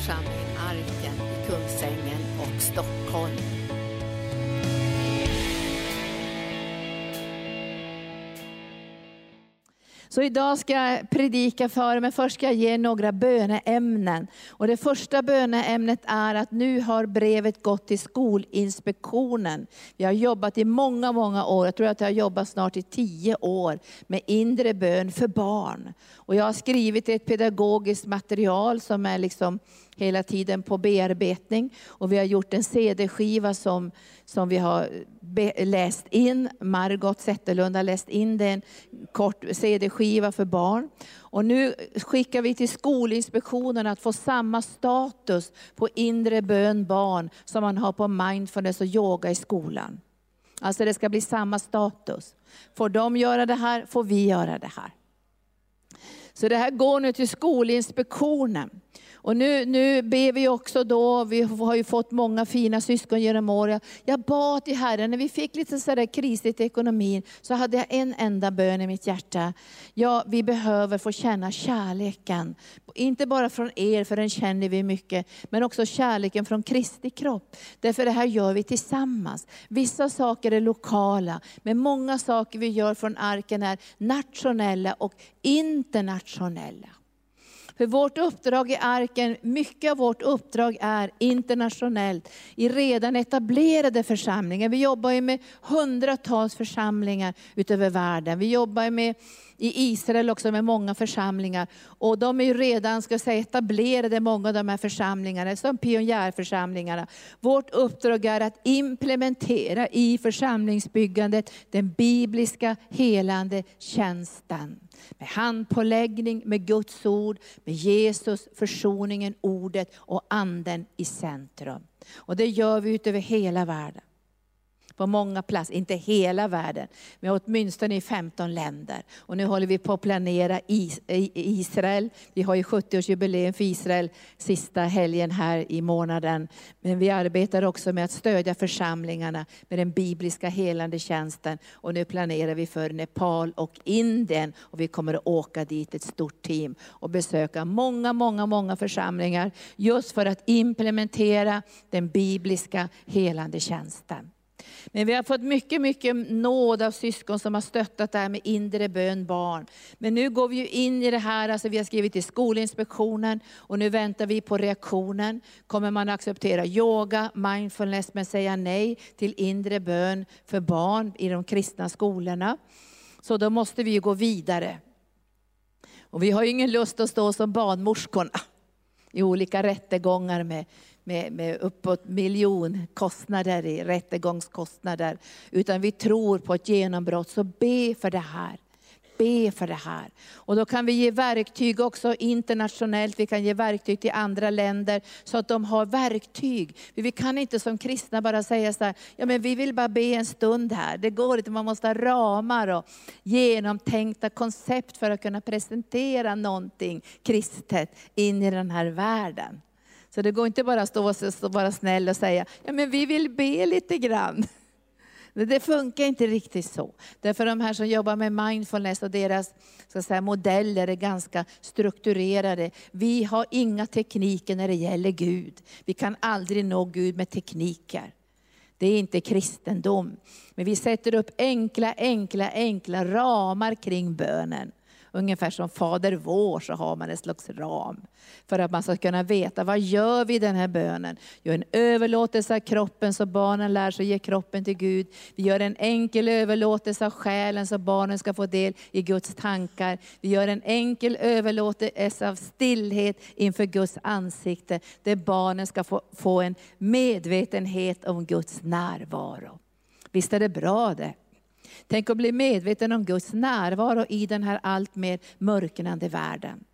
församling Arken i Kungsängen och Stockholm. Så idag ska jag predika för er, men först ska jag ge några böneämnen. Och det första böneämnet är att nu har brevet gått till Skolinspektionen. Vi har jobbat i många, många år, jag tror att jag har jobbat snart i tio år, med inre bön för barn. Och jag har skrivit ett pedagogiskt material som är liksom hela tiden på bearbetning. Och vi har gjort en CD-skiva som, som vi har läst in. Margot Zetterlund har läst in den, kort CD-skiva för barn. Och nu skickar vi till Skolinspektionen att få samma status på inre bön barn som man har på mindfulness och yoga i skolan. Alltså det ska bli samma status. Får de göra det här, får vi göra det här. Så det här går nu till Skolinspektionen. Och nu, nu ber vi också då, vi har ju fått många fina syskon genom åren. Jag bad till Herren, när vi fick lite sådär krisigt i ekonomin, så hade jag en enda bön i mitt hjärta. Ja, vi behöver få känna kärleken. Inte bara från er, för den känner vi mycket, men också kärleken från Kristi kropp. Därför det här gör vi tillsammans. Vissa saker är lokala, men många saker vi gör från arken är nationella och internationella. För vårt uppdrag i arken, mycket av vårt uppdrag är internationellt, i redan etablerade församlingar. Vi jobbar ju med hundratals församlingar utöver världen. Vi jobbar med i Israel också med många församlingar. Och de är ju redan ska säga, etablerade, många av de här församlingarna, som pionjärförsamlingarna. Vårt uppdrag är att implementera i församlingsbyggandet den bibliska helande tjänsten. Med handpåläggning, med Guds ord, med Jesus, försoningen, ordet och anden i centrum. Och det gör vi utöver hela världen på många platser, inte hela världen, men åtminstone i 15 länder. Och nu håller vi på att planera Israel. Vi har ju 70-årsjubileum för Israel sista helgen här i månaden. Men vi arbetar också med att stödja församlingarna med den bibliska helande tjänsten. Och nu planerar vi för Nepal och Indien. Och vi kommer att åka dit ett stort team och besöka många, många, många församlingar. Just för att implementera den bibliska helande tjänsten. Men vi har fått mycket, mycket nåd av syskon som har stöttat det här med inre bön barn. Men nu går vi ju in i det här, alltså vi har skrivit till Skolinspektionen och nu väntar vi på reaktionen. Kommer man acceptera yoga, mindfulness, men säga nej till inre bön för barn i de kristna skolorna? Så då måste vi gå vidare. Och vi har ju ingen lust att stå som barnmorskorna i olika rättegångar med med, med uppåt miljonkostnader i rättegångskostnader. Utan vi tror på ett genombrott, så be för det här. Be för det här. Och då kan vi ge verktyg också internationellt, vi kan ge verktyg till andra länder, så att de har verktyg. Vi kan inte som kristna bara säga så här, ja men vi vill bara be en stund här. Det går inte, man måste ha ramar och genomtänkta koncept för att kunna presentera någonting kristet in i den här världen. Så det går inte bara att stå och vara snäll och säga, ja men vi vill be lite grann. Det funkar inte riktigt så. Därför de här som jobbar med mindfulness och deras så säga, modeller är ganska strukturerade. Vi har inga tekniker när det gäller Gud. Vi kan aldrig nå Gud med tekniker. Det är inte kristendom. Men vi sätter upp enkla, enkla, enkla ramar kring bönen. Ungefär som Fader vår så har man en slags ram. För att man ska kunna veta, vad gör vi i den här bönen? Gör en överlåtelse av kroppen så barnen lär sig ge kroppen till Gud. Vi gör en enkel överlåtelse av själen så barnen ska få del i Guds tankar. Vi gör en enkel överlåtelse av stillhet inför Guds ansikte. Där barnen ska få, få en medvetenhet om Guds närvaro. Visst är det bra det? Tänk att bli medveten om Guds närvaro i den här allt mer mörknande världen.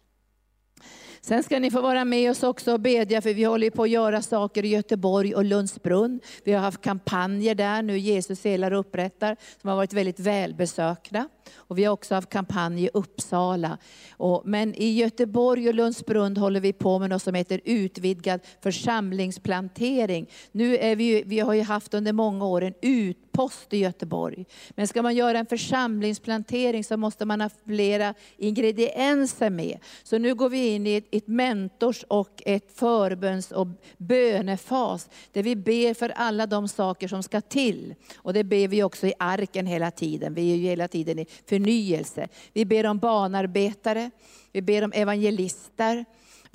Sen ska ni få vara med oss också och bedja, för vi håller på att göra saker i Göteborg och Lundsbrunn. Vi har haft kampanjer där nu, Jesus helar och upprättar, som har varit väldigt välbesökta. Och vi har också haft kampanj i Uppsala. Och, men i Göteborg och Lundsbrunn håller vi på med något som heter utvidgad församlingsplantering. Nu är vi, vi har ju haft under många år en utpost i Göteborg. Men ska man göra en församlingsplantering så måste man ha flera ingredienser med. Så nu går vi in i ett, ett mentors och ett förböns och bönefas, där vi ber för alla de saker som ska till. Och det ber vi också i arken hela tiden. Vi är ju hela tiden i förnyelse. Vi ber om barnarbetare, vi ber om evangelister,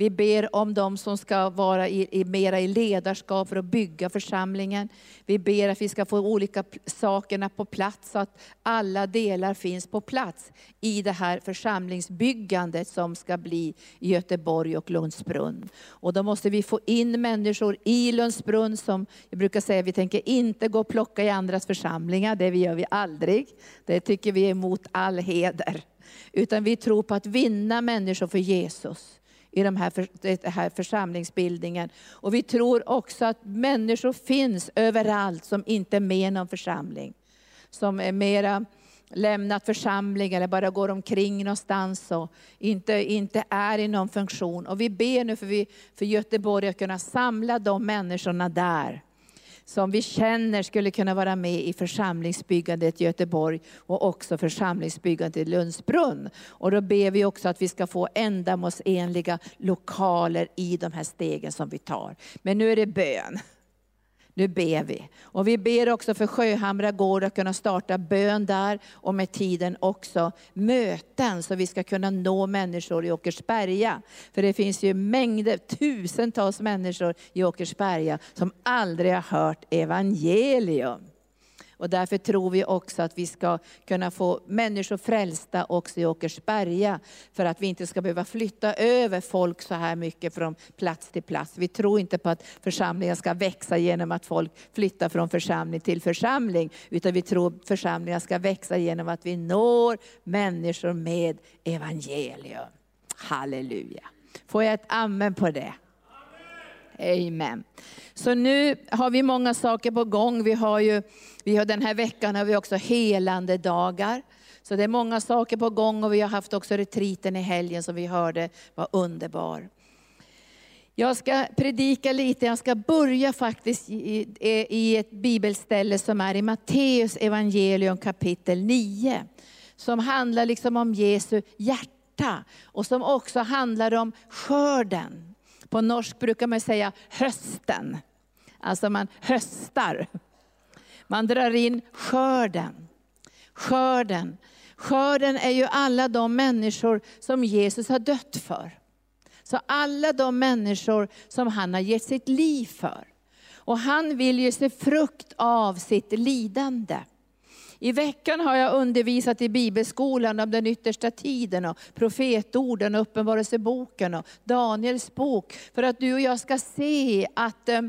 vi ber om dem som ska vara i, i, mera i ledarskap för att bygga församlingen. Vi ber att vi ska få olika sakerna på plats, så att alla delar finns på plats i det här församlingsbyggandet som ska bli i Göteborg och Lundsbrunn. Och då måste vi få in människor i Lundsbrunn som, jag brukar säga, vi tänker inte gå och plocka i andras församlingar, det gör vi aldrig. Det tycker vi är emot all heder. Utan vi tror på att vinna människor för Jesus i de här, den här församlingsbildningen. Och vi tror också att människor finns överallt som inte är med i någon församling. Som är mera lämnat församling eller bara går omkring någonstans och inte, inte är i någon funktion. Och vi ber nu för, vi, för Göteborg att kunna samla de människorna där som vi känner skulle kunna vara med i församlingsbyggandet i Göteborg och också församlingsbyggandet i Lundsbrunn. Och då ber vi också att vi ska få ändamålsenliga lokaler i de här stegen som vi tar. Men nu är det bön. Nu ber vi. Och vi ber också för Sjöhamra gård att kunna starta bön där och med tiden också möten så vi ska kunna nå människor i Åkersberga. För det finns ju mängder, tusentals människor i Åkersberga som aldrig har hört evangelium. Och därför tror vi också att vi ska kunna få människor frälsta också i Åkersberga. För att vi inte ska behöva flytta över folk så här mycket från plats till plats. Vi tror inte på att församlingar ska växa genom att folk flyttar från församling till församling. Utan vi tror att församlingar ska växa genom att vi når människor med evangelium. Halleluja. Får jag ett amen på det? Amen. Så nu har vi många saker på gång. Vi har ju, vi har den här veckan har vi också helande dagar. Så det är många saker på gång och vi har haft också retriten i helgen som vi hörde var underbar. Jag ska predika lite, jag ska börja faktiskt i, i ett bibelställe som är i Matteus evangelium kapitel 9. Som handlar liksom om Jesu hjärta och som också handlar om skörden. På norsk brukar man säga hösten. Alltså man höstar. Man drar in skörden. Skörden. Skörden är ju alla de människor som Jesus har dött för. Så alla de människor som han har gett sitt liv för. Och han vill ju se frukt av sitt lidande. I veckan har jag undervisat i bibelskolan om den yttersta tiden och profetorden, och uppenbarelseboken och Daniels bok. För att du och jag ska se att eh,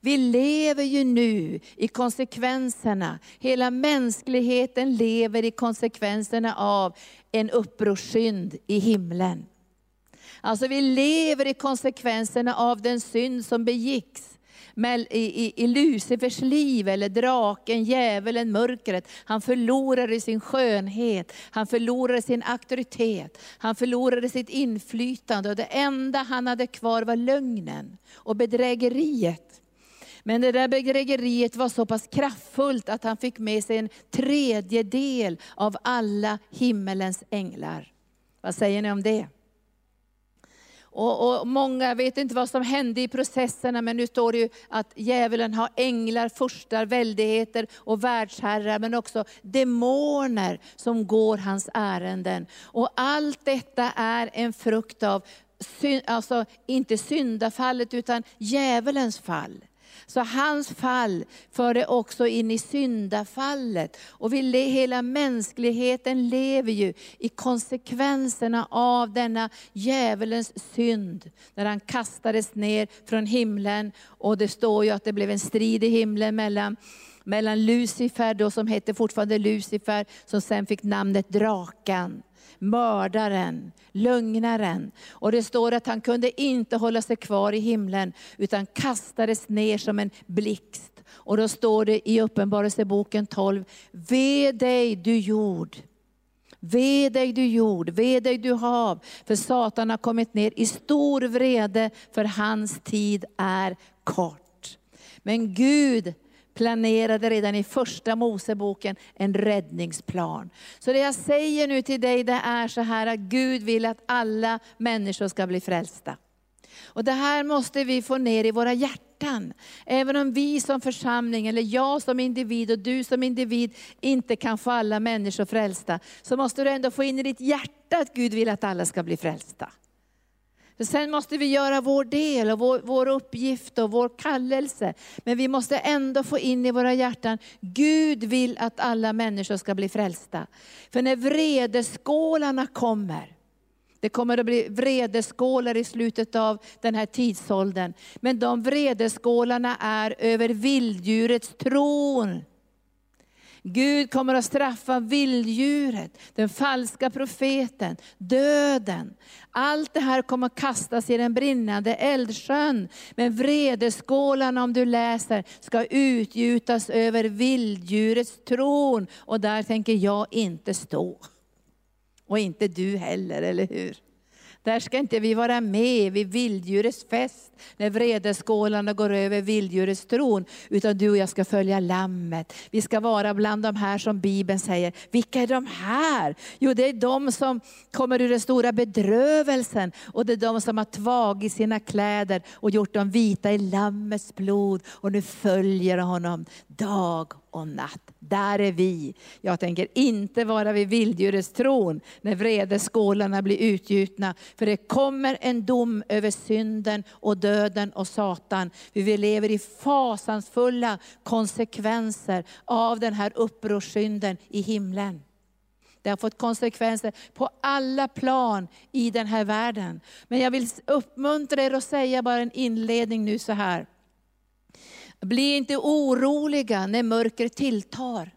vi lever ju nu i konsekvenserna. Hela mänskligheten lever i konsekvenserna av en upprorssynd i himlen. Alltså vi lever i konsekvenserna av den synd som begicks i, i, i Lucifers liv, eller draken, djävulen, mörkret. Han förlorade sin skönhet, han förlorade sin auktoritet, han förlorade sitt inflytande. Och det enda han hade kvar var lögnen och bedrägeriet. Men det där bedrägeriet var så pass kraftfullt att han fick med sig en tredjedel av alla himmelens änglar. Vad säger ni om det? Och, och, många vet inte vad som hände i processerna, men nu står det ju att djävulen har änglar, furstar, väldigheter och världsherrar, men också demoner som går hans ärenden. Och allt detta är en frukt av, alltså inte syndafallet, utan djävulens fall. Så hans fall förde också in i syndafallet. Och vi, hela mänskligheten lever ju i konsekvenserna av denna djävulens synd. När han kastades ner från himlen och det står ju att det blev en strid i himlen mellan mellan Lucifer, då som hette fortfarande Lucifer, som sen fick namnet drakan mördaren, lögnaren. Och det står att han kunde inte hålla sig kvar i himlen, utan kastades ner som en blixt. Och då står det i Uppenbarelseboken 12, ve dig du jord, Ve dig du jord, ve dig du hav, för Satan har kommit ner i stor vrede, för hans tid är kort. Men Gud planerade redan i första Moseboken en räddningsplan. Så det jag säger nu till dig det är så här att Gud vill att alla människor ska bli frälsta. Och det här måste vi få ner i våra hjärtan. Även om vi som församling, eller jag som individ och du som individ inte kan få alla människor frälsta, så måste du ändå få in i ditt hjärta att Gud vill att alla ska bli frälsta. För sen måste vi göra vår del och vår, vår uppgift och vår kallelse. Men vi måste ändå få in i våra hjärtan, Gud vill att alla människor ska bli frälsta. För när vredeskålarna kommer, det kommer att bli vredeskålar i slutet av den här tidsåldern. Men de vredeskålarna är över vilddjurets tron. Gud kommer att straffa vilddjuret, den falska profeten, döden. Allt det här kommer att kastas i den brinnande eldsjön. Men vredeskålarna, om du läser, ska utgjutas över vilddjurets tron. Och där tänker jag inte stå. Och inte du heller, eller hur? Där ska inte vi vara med vid vilddjurets fest, när vredeskålarna går över vilddjurets tron. Utan du och jag ska följa lammet. Vi ska vara bland de här som Bibeln säger, vilka är de här? Jo det är de som kommer ur den stora bedrövelsen. Och det är de som har tvagit sina kläder och gjort dem vita i lammets blod. Och nu följer honom dag och natt. Där är vi. Jag tänker inte vara vid vilddjurets tron när vredeskålarna blir utgjutna. För det kommer en dom över synden och döden och Satan. Vi lever i fasansfulla konsekvenser av den här upprorssynden i himlen. Det har fått konsekvenser på alla plan i den här världen. Men jag vill uppmuntra er att säga bara en inledning nu så här. Bli inte oroliga när mörkret tilltar.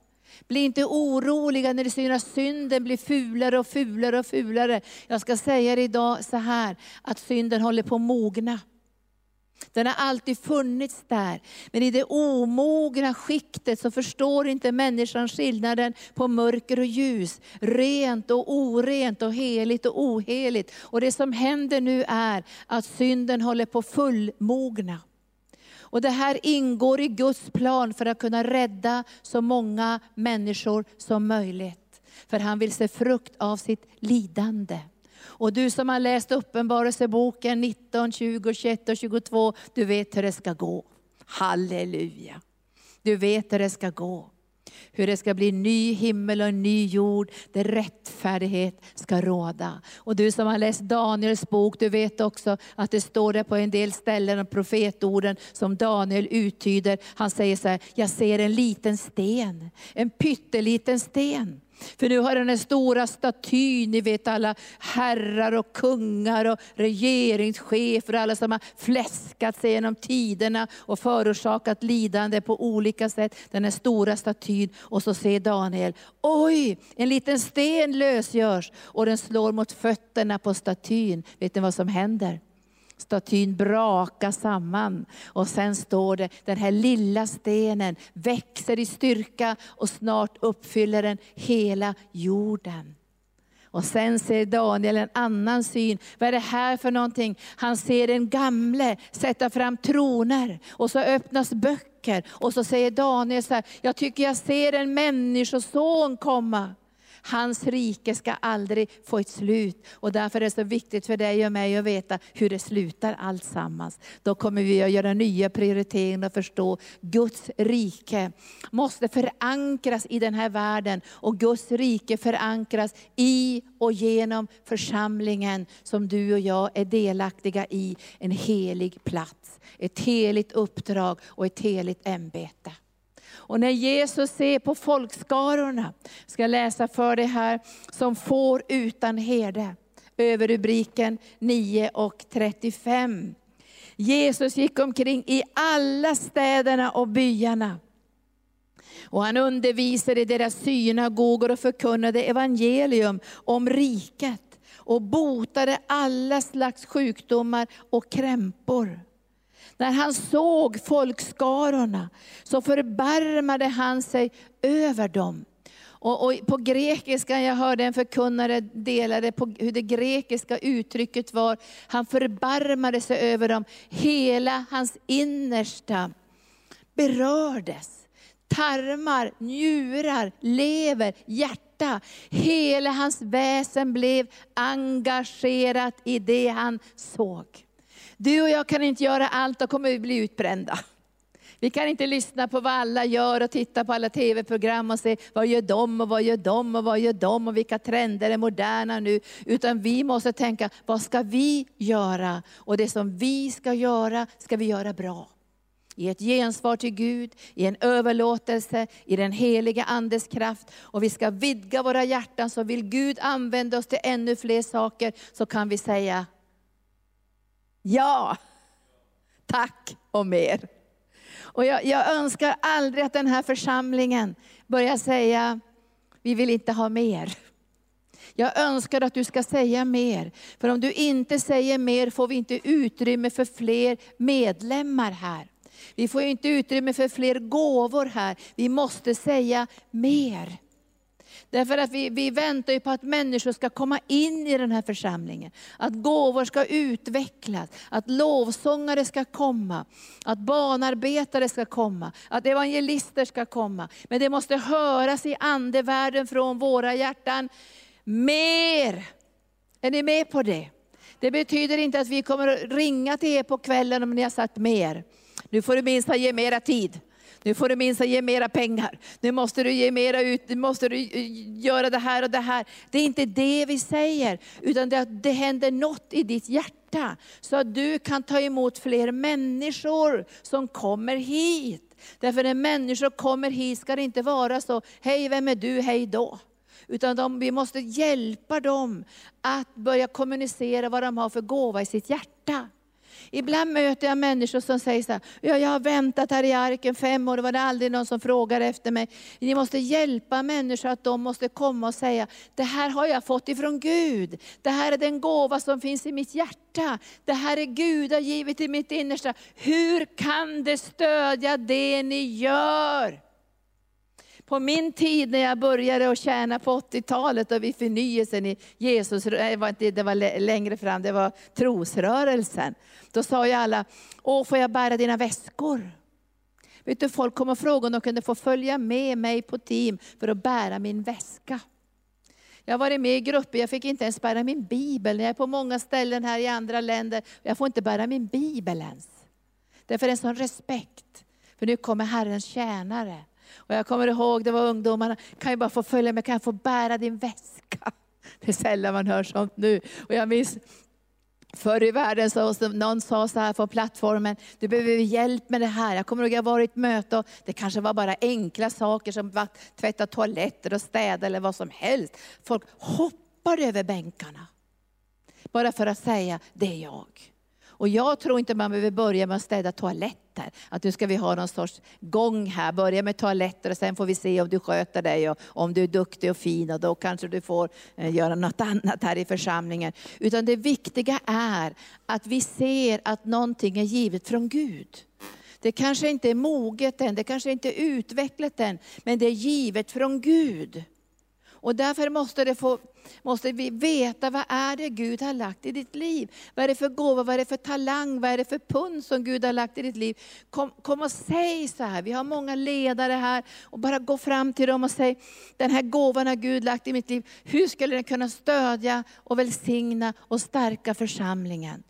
Bli inte oroliga när det syns att synden blir fulare och fulare och fulare. Jag ska säga er idag så här, att synden håller på att mogna. Den har alltid funnits där. Men i det omogna skiktet så förstår inte människan skillnaden på mörker och ljus. Rent och orent och heligt och oheligt. Och det som händer nu är att synden håller på fullmogna. Och det här ingår i Guds plan för att kunna rädda så många människor som möjligt. För han vill se frukt av sitt lidande. Och du som har läst Uppenbarelseboken 19, 20, 21 och 22, du vet hur det ska gå. Halleluja. Du vet hur det ska gå. Hur det ska bli ny himmel och ny jord där rättfärdighet ska råda. Och du som har läst Daniels bok, du vet också att det står där på en del ställen om profetorden som Daniel uttyder. Han säger så här, jag ser en liten sten, en pytteliten sten. För nu har den här stora statyn, ni vet alla herrar och kungar och regeringschefer, alla som har fläskat sig genom tiderna och förorsakat lidande på olika sätt. Den här stora statyn. Och så ser Daniel, oj, en liten sten lösgörs och den slår mot fötterna på statyn. Vet ni vad som händer? Statyn brakar samman. Och sen står det, den här lilla stenen växer i styrka och snart uppfyller den hela jorden. Och sen ser Daniel en annan syn. Vad är det här för någonting? Han ser en gamle sätta fram troner och så öppnas böcker. Och så säger Daniel så här, jag tycker jag ser en människoson komma. Hans rike ska aldrig få ett slut. Och därför är det så viktigt för dig och mig att veta hur det slutar alltsammans. Då kommer vi att göra nya prioriteringar och förstå Guds rike måste förankras i den här världen. Och Guds rike förankras i och genom församlingen som du och jag är delaktiga i. En helig plats, ett heligt uppdrag och ett heligt ämbete. Och när Jesus ser på folkskarorna, ska jag läsa för dig här, som får utan herde. Över rubriken 9 och 35. Jesus gick omkring i alla städerna och byarna. Och han undervisade i deras synagogor och förkunnade evangelium om riket och botade alla slags sjukdomar och krämpor. När han såg folkskarorna så förbarmade han sig över dem Och, och på grekiska, jag hörde en förkunnare delade på hur det grekiska uttrycket var, han förbarmade sig över dem. Hela hans innersta berördes. Tarmar, njurar, lever, hjärta. Hela hans väsen blev engagerat i det han såg. Du och jag kan inte göra allt, då kommer vi bli utbrända. Vi kan inte lyssna på vad alla gör och titta på alla tv-program och se vad gör de och vad gör de och vad gör de och vilka trender är moderna nu. Utan vi måste tänka, vad ska vi göra? Och det som vi ska göra, ska vi göra bra. I ett gensvar till Gud, i en överlåtelse, i den heliga Andes kraft. Och vi ska vidga våra hjärtan, så vill Gud använda oss till ännu fler saker, så kan vi säga ja, tack och mer. Och jag, jag önskar aldrig att den här församlingen börjar säga, vi vill inte ha mer. Jag önskar att du ska säga mer. För om du inte säger mer får vi inte utrymme för fler medlemmar här. Vi får inte utrymme för fler gåvor här. Vi måste säga mer. Därför att vi, vi väntar ju på att människor ska komma in i den här församlingen. Att gåvor ska utvecklas, att lovsångare ska komma, att barnarbetare ska komma, att evangelister ska komma. Men det måste höras i andevärlden från våra hjärtan. Mer! Är ni med på det? Det betyder inte att vi kommer att ringa till er på kvällen om ni har sagt mer. Nu får du minst ge mera tid. Nu får du minst ge mera pengar. Nu måste du ge mera ut, nu måste du eh, göra det här och det här. Det är inte det vi säger, utan det, det händer något i ditt hjärta. Så att du kan ta emot fler människor som kommer hit. Därför när människor kommer hit ska det inte vara så, hej vem är du, hej då. Utan de, vi måste hjälpa dem att börja kommunicera vad de har för gåva i sitt hjärta. Ibland möter jag människor som säger så här, ja, jag har väntat här i arken fem år, det var det aldrig någon som frågar efter mig. Ni måste hjälpa människor att de måste komma och säga, det här har jag fått ifrån Gud. Det här är den gåva som finns i mitt hjärta. Det här är Gud har givit i mitt innersta. Hur kan det stödja det ni gör? På min tid när jag började att tjäna på 80-talet och vid förnyelsen i Jesus, eh, det var, det var längre fram, det var trosrörelsen. Då sa ju alla, åh får jag bära dina väskor? Vet du, folk kom och frågade om de kunde få följa med mig på team för att bära min väska. Jag har varit med i grupper, jag fick inte ens bära min bibel. Jag är på många ställen här i andra länder, jag får inte bära min bibel ens. Därför är det en sån respekt. För nu kommer Herrens tjänare. Och jag kommer ihåg, det var ungdomarna, kan jag bara få följa med, kan jag få bära din väska? Det är sällan man hör sånt nu. Och jag minns Förr i världen så någon sa så här på plattformen, du behöver hjälp med det här. Jag kommer ihåg jag var i ett möte och det kanske var bara enkla saker som att tvätta toaletter och städa eller vad som helst. Folk hoppade över bänkarna. Bara för att säga, det är jag. Och jag tror inte man behöver börja med att städa toaletter. Att nu ska vi ha någon sorts gång här, börja med toaletter och sen får vi se om du sköter dig och om du är duktig och fin och då kanske du får eh, göra något annat här i församlingen. Utan det viktiga är att vi ser att någonting är givet från Gud. Det kanske inte är moget än, det kanske inte är utvecklat än, men det är givet från Gud. Och därför måste, det få, måste vi veta vad är det Gud har lagt i ditt liv. Vad är det för gåva, vad är det för talang, vad är det för pund som Gud har lagt i ditt liv. Kom, kom och säg så här, vi har många ledare här. Och bara gå fram till dem och säg, den här gåvan har Gud lagt i mitt liv. Hur skulle den kunna stödja och välsigna och stärka församlingen?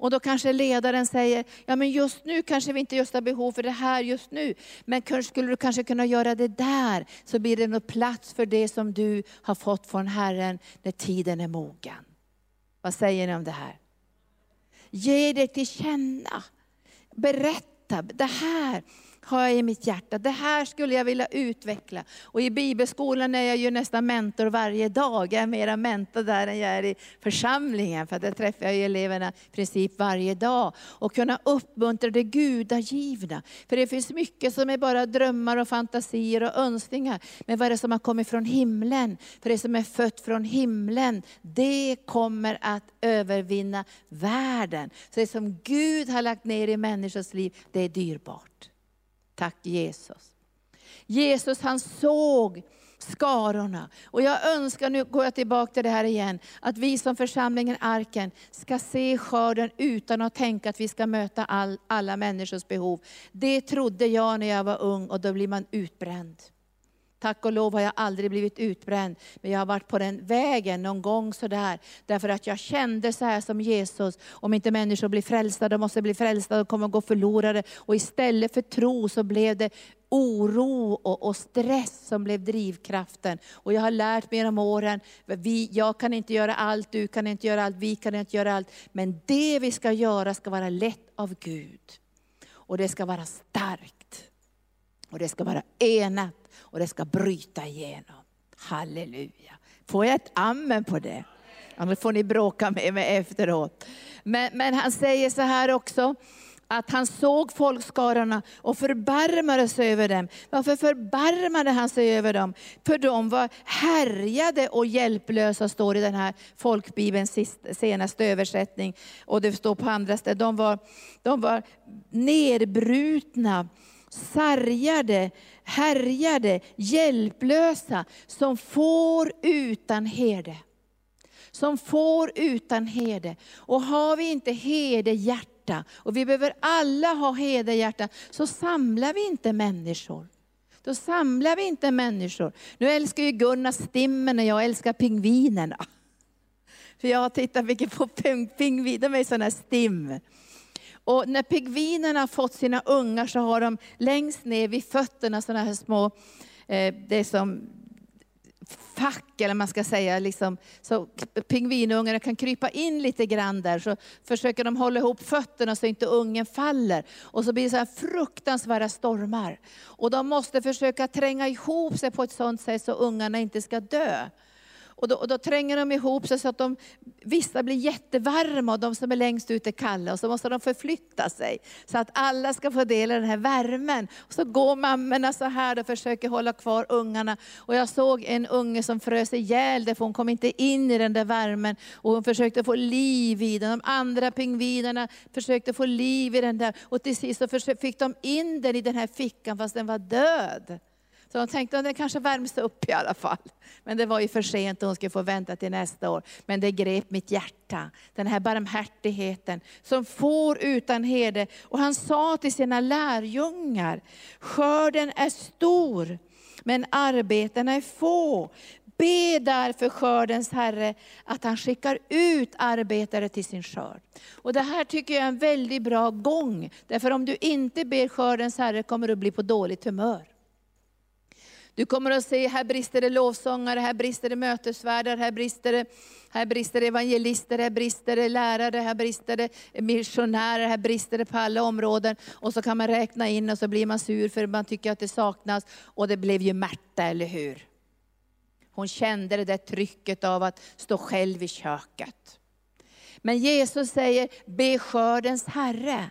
Och då kanske ledaren säger, ja men just nu kanske vi inte just har behov för det här just nu. Men skulle du kanske kunna göra det där, så blir det nog plats för det som du har fått från Herren när tiden är mogen. Vad säger ni om det här? Ge det till känna. Berätta, det här har jag i mitt hjärta. Det här skulle jag vilja utveckla. Och i bibelskolan är jag ju nästan mentor varje dag. Jag är mera mentor där än jag är i församlingen. För där träffar jag eleverna i princip varje dag. Och kunna uppmuntra det gudagivna. För det finns mycket som är bara drömmar och fantasier och önskningar. Men vad är det som har kommit från himlen? För det som är fött från himlen, det kommer att övervinna världen. Så det som Gud har lagt ner i människors liv, det är dyrbart. Tack Jesus. Jesus han såg skarorna. Och jag önskar, nu går jag tillbaka till det här igen, att vi som församlingen Arken ska se skörden utan att tänka att vi ska möta all, alla människors behov. Det trodde jag när jag var ung och då blir man utbränd. Tack och lov har jag aldrig blivit utbränd, men jag har varit på den vägen någon gång sådär. Därför att jag kände så här som Jesus, om inte människor blir frälsta, de måste bli frälsta, de kommer att gå förlorade. Och istället för tro så blev det oro och, och, stress som blev drivkraften. Och jag har lärt mig genom åren, vi, jag kan inte göra allt, du kan inte göra allt, vi kan inte göra allt. Men det vi ska göra ska vara lätt av Gud. Och det ska vara starkt. Och det ska vara enat och det ska bryta igenom. Halleluja. Får jag ett amen på det? Annars får ni bråka med mig efteråt. Men, men han säger så här också, att han såg folkskarorna och förbarmade sig över dem. Varför förbarmade han sig över dem? För de var härjade och hjälplösa, står i den här folkbibelns senaste översättning. Och det står på andra ställen, de var, de var nedbrutna, sargade, härjade, hjälplösa, som får utan herde. Som får utan herde. Och har vi inte herdehjärta, och vi behöver alla ha herdehjärta, så samlar vi inte människor. Då samlar vi inte människor. Nu älskar ju Gunnar stimmen och jag älskar pingvinerna. För jag har tittat mycket på pingviner, de är sådana stim. Och när pingvinerna har fått sina ungar så har de längst ner vid fötterna sådana här små, eh, det är som fack, eller man ska säga, liksom, så pingvinungarna kan krypa in lite grann där, så försöker de hålla ihop fötterna så inte ungen faller. Och så blir det så här fruktansvärda stormar. Och de måste försöka tränga ihop sig på ett sådant sätt så ungarna inte ska dö. Och då, och då, tränger de ihop sig så att de, vissa blir jättevarma och de som är längst ut är kalla. Och så måste de förflytta sig så att alla ska få del av den här värmen. Och så går mammorna så här och försöker hålla kvar ungarna. Och jag såg en unge som frös ihjäl därför hon kom inte in i den där värmen. Och hon försökte få liv i den. De andra pingvinerna försökte få liv i den där. Och till sist så fick de in den i den här fickan fast den var död. Så de tänkte att den kanske värms upp i alla fall. Men det var ju för sent och hon skulle få vänta till nästa år. Men det grep mitt hjärta, den här barmhärtigheten som får utan herde. Och han sa till sina lärjungar, skörden är stor, men arbetarna är få. Be därför skördens Herre att han skickar ut arbetare till sin skörd. Och det här tycker jag är en väldigt bra gång. Därför om du inte ber skördens Herre kommer du bli på dåligt humör. Du kommer att se, här brister det lovsångare, här brister det mötesvärdar, här brister det, här brister det evangelister, här brister det lärare, här brister det missionärer, här brister det på alla områden. Och så kan man räkna in och så blir man sur för man tycker att det saknas. Och det blev ju Märta, eller hur? Hon kände det där trycket av att stå själv i köket. Men Jesus säger, be skördens Herre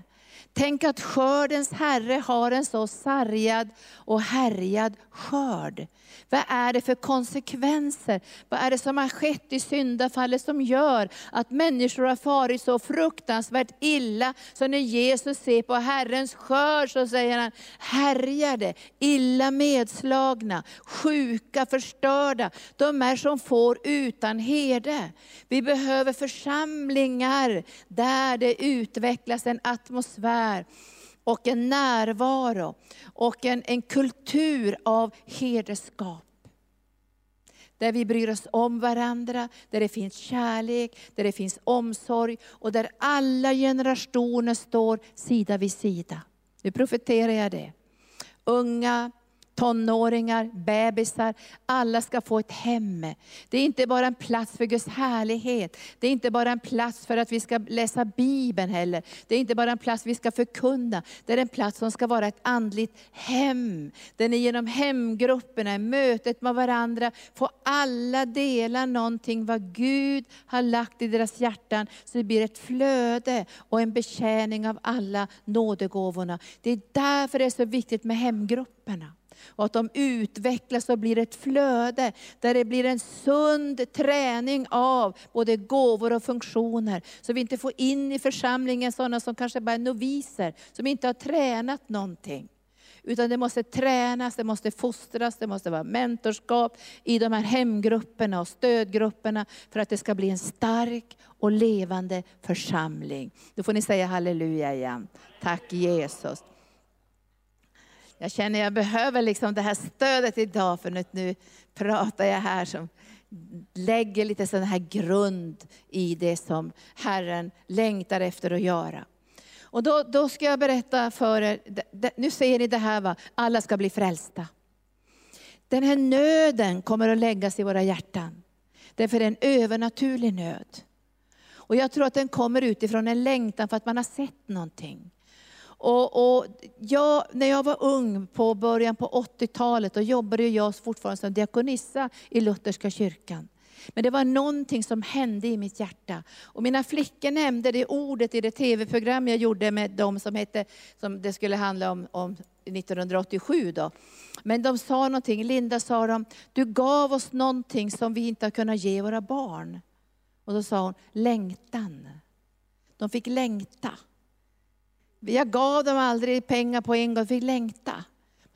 Tänk att skördens Herre har en så sargad och härjad skörd. Vad är det för konsekvenser? Vad är det som har skett i syndafallet som gör att människor har farit så fruktansvärt illa, så när Jesus ser på Herrens skörd så säger han, härjade, illa medslagna, sjuka, förstörda. De är som får utan herde. Vi behöver församlingar där det utvecklas en atmosfär och en närvaro och en, en kultur av herdeskap. Där vi bryr oss om varandra, där det finns kärlek, där det finns omsorg och där alla generationer står sida vid sida. Nu profeterar jag det. Unga, tonåringar, bebisar, alla ska få ett hem. Det är inte bara en plats för Guds härlighet. Det är inte bara en plats för att vi ska läsa Bibeln heller. Det är inte bara en plats vi ska förkunna. Det är en plats som ska vara ett andligt hem. Den är genom hemgrupperna, mötet med varandra, får alla dela någonting vad Gud har lagt i deras hjärtan. Så det blir ett flöde och en betjäning av alla nådegåvorna. Det är därför det är så viktigt med hemgrupperna och att de utvecklas och blir ett flöde, där det blir en sund träning av både gåvor och funktioner. Så vi inte får in i församlingen sådana som kanske bara är noviser, som inte har tränat någonting. Utan det måste tränas, det måste fostras, det måste vara mentorskap i de här hemgrupperna och stödgrupperna för att det ska bli en stark och levande församling. Då får ni säga halleluja igen. Tack Jesus. Jag känner jag behöver liksom det här stödet idag, för nu pratar jag här som lägger lite sån här grund i det som Herren längtar efter att göra. Och då, då ska jag berätta för er, nu ser ni det här va, alla ska bli frälsta. Den här nöden kommer att läggas i våra hjärtan. Därför är det en övernaturlig nöd. Och jag tror att den kommer utifrån en längtan för att man har sett någonting. Och, och jag, när jag var ung på början på 80-talet, då jobbade jag fortfarande som diakonissa i Lutherska kyrkan. Men det var någonting som hände i mitt hjärta. Och mina flickor nämnde det ordet i det tv-program jag gjorde med dem som hette, som det skulle handla om, om 1987 då. Men de sa någonting, Linda sa de, du gav oss någonting som vi inte har kunnat ge våra barn. Och då sa hon, längtan. De fick längta. Jag gav dem aldrig pengar på en gång, Vi fick längta.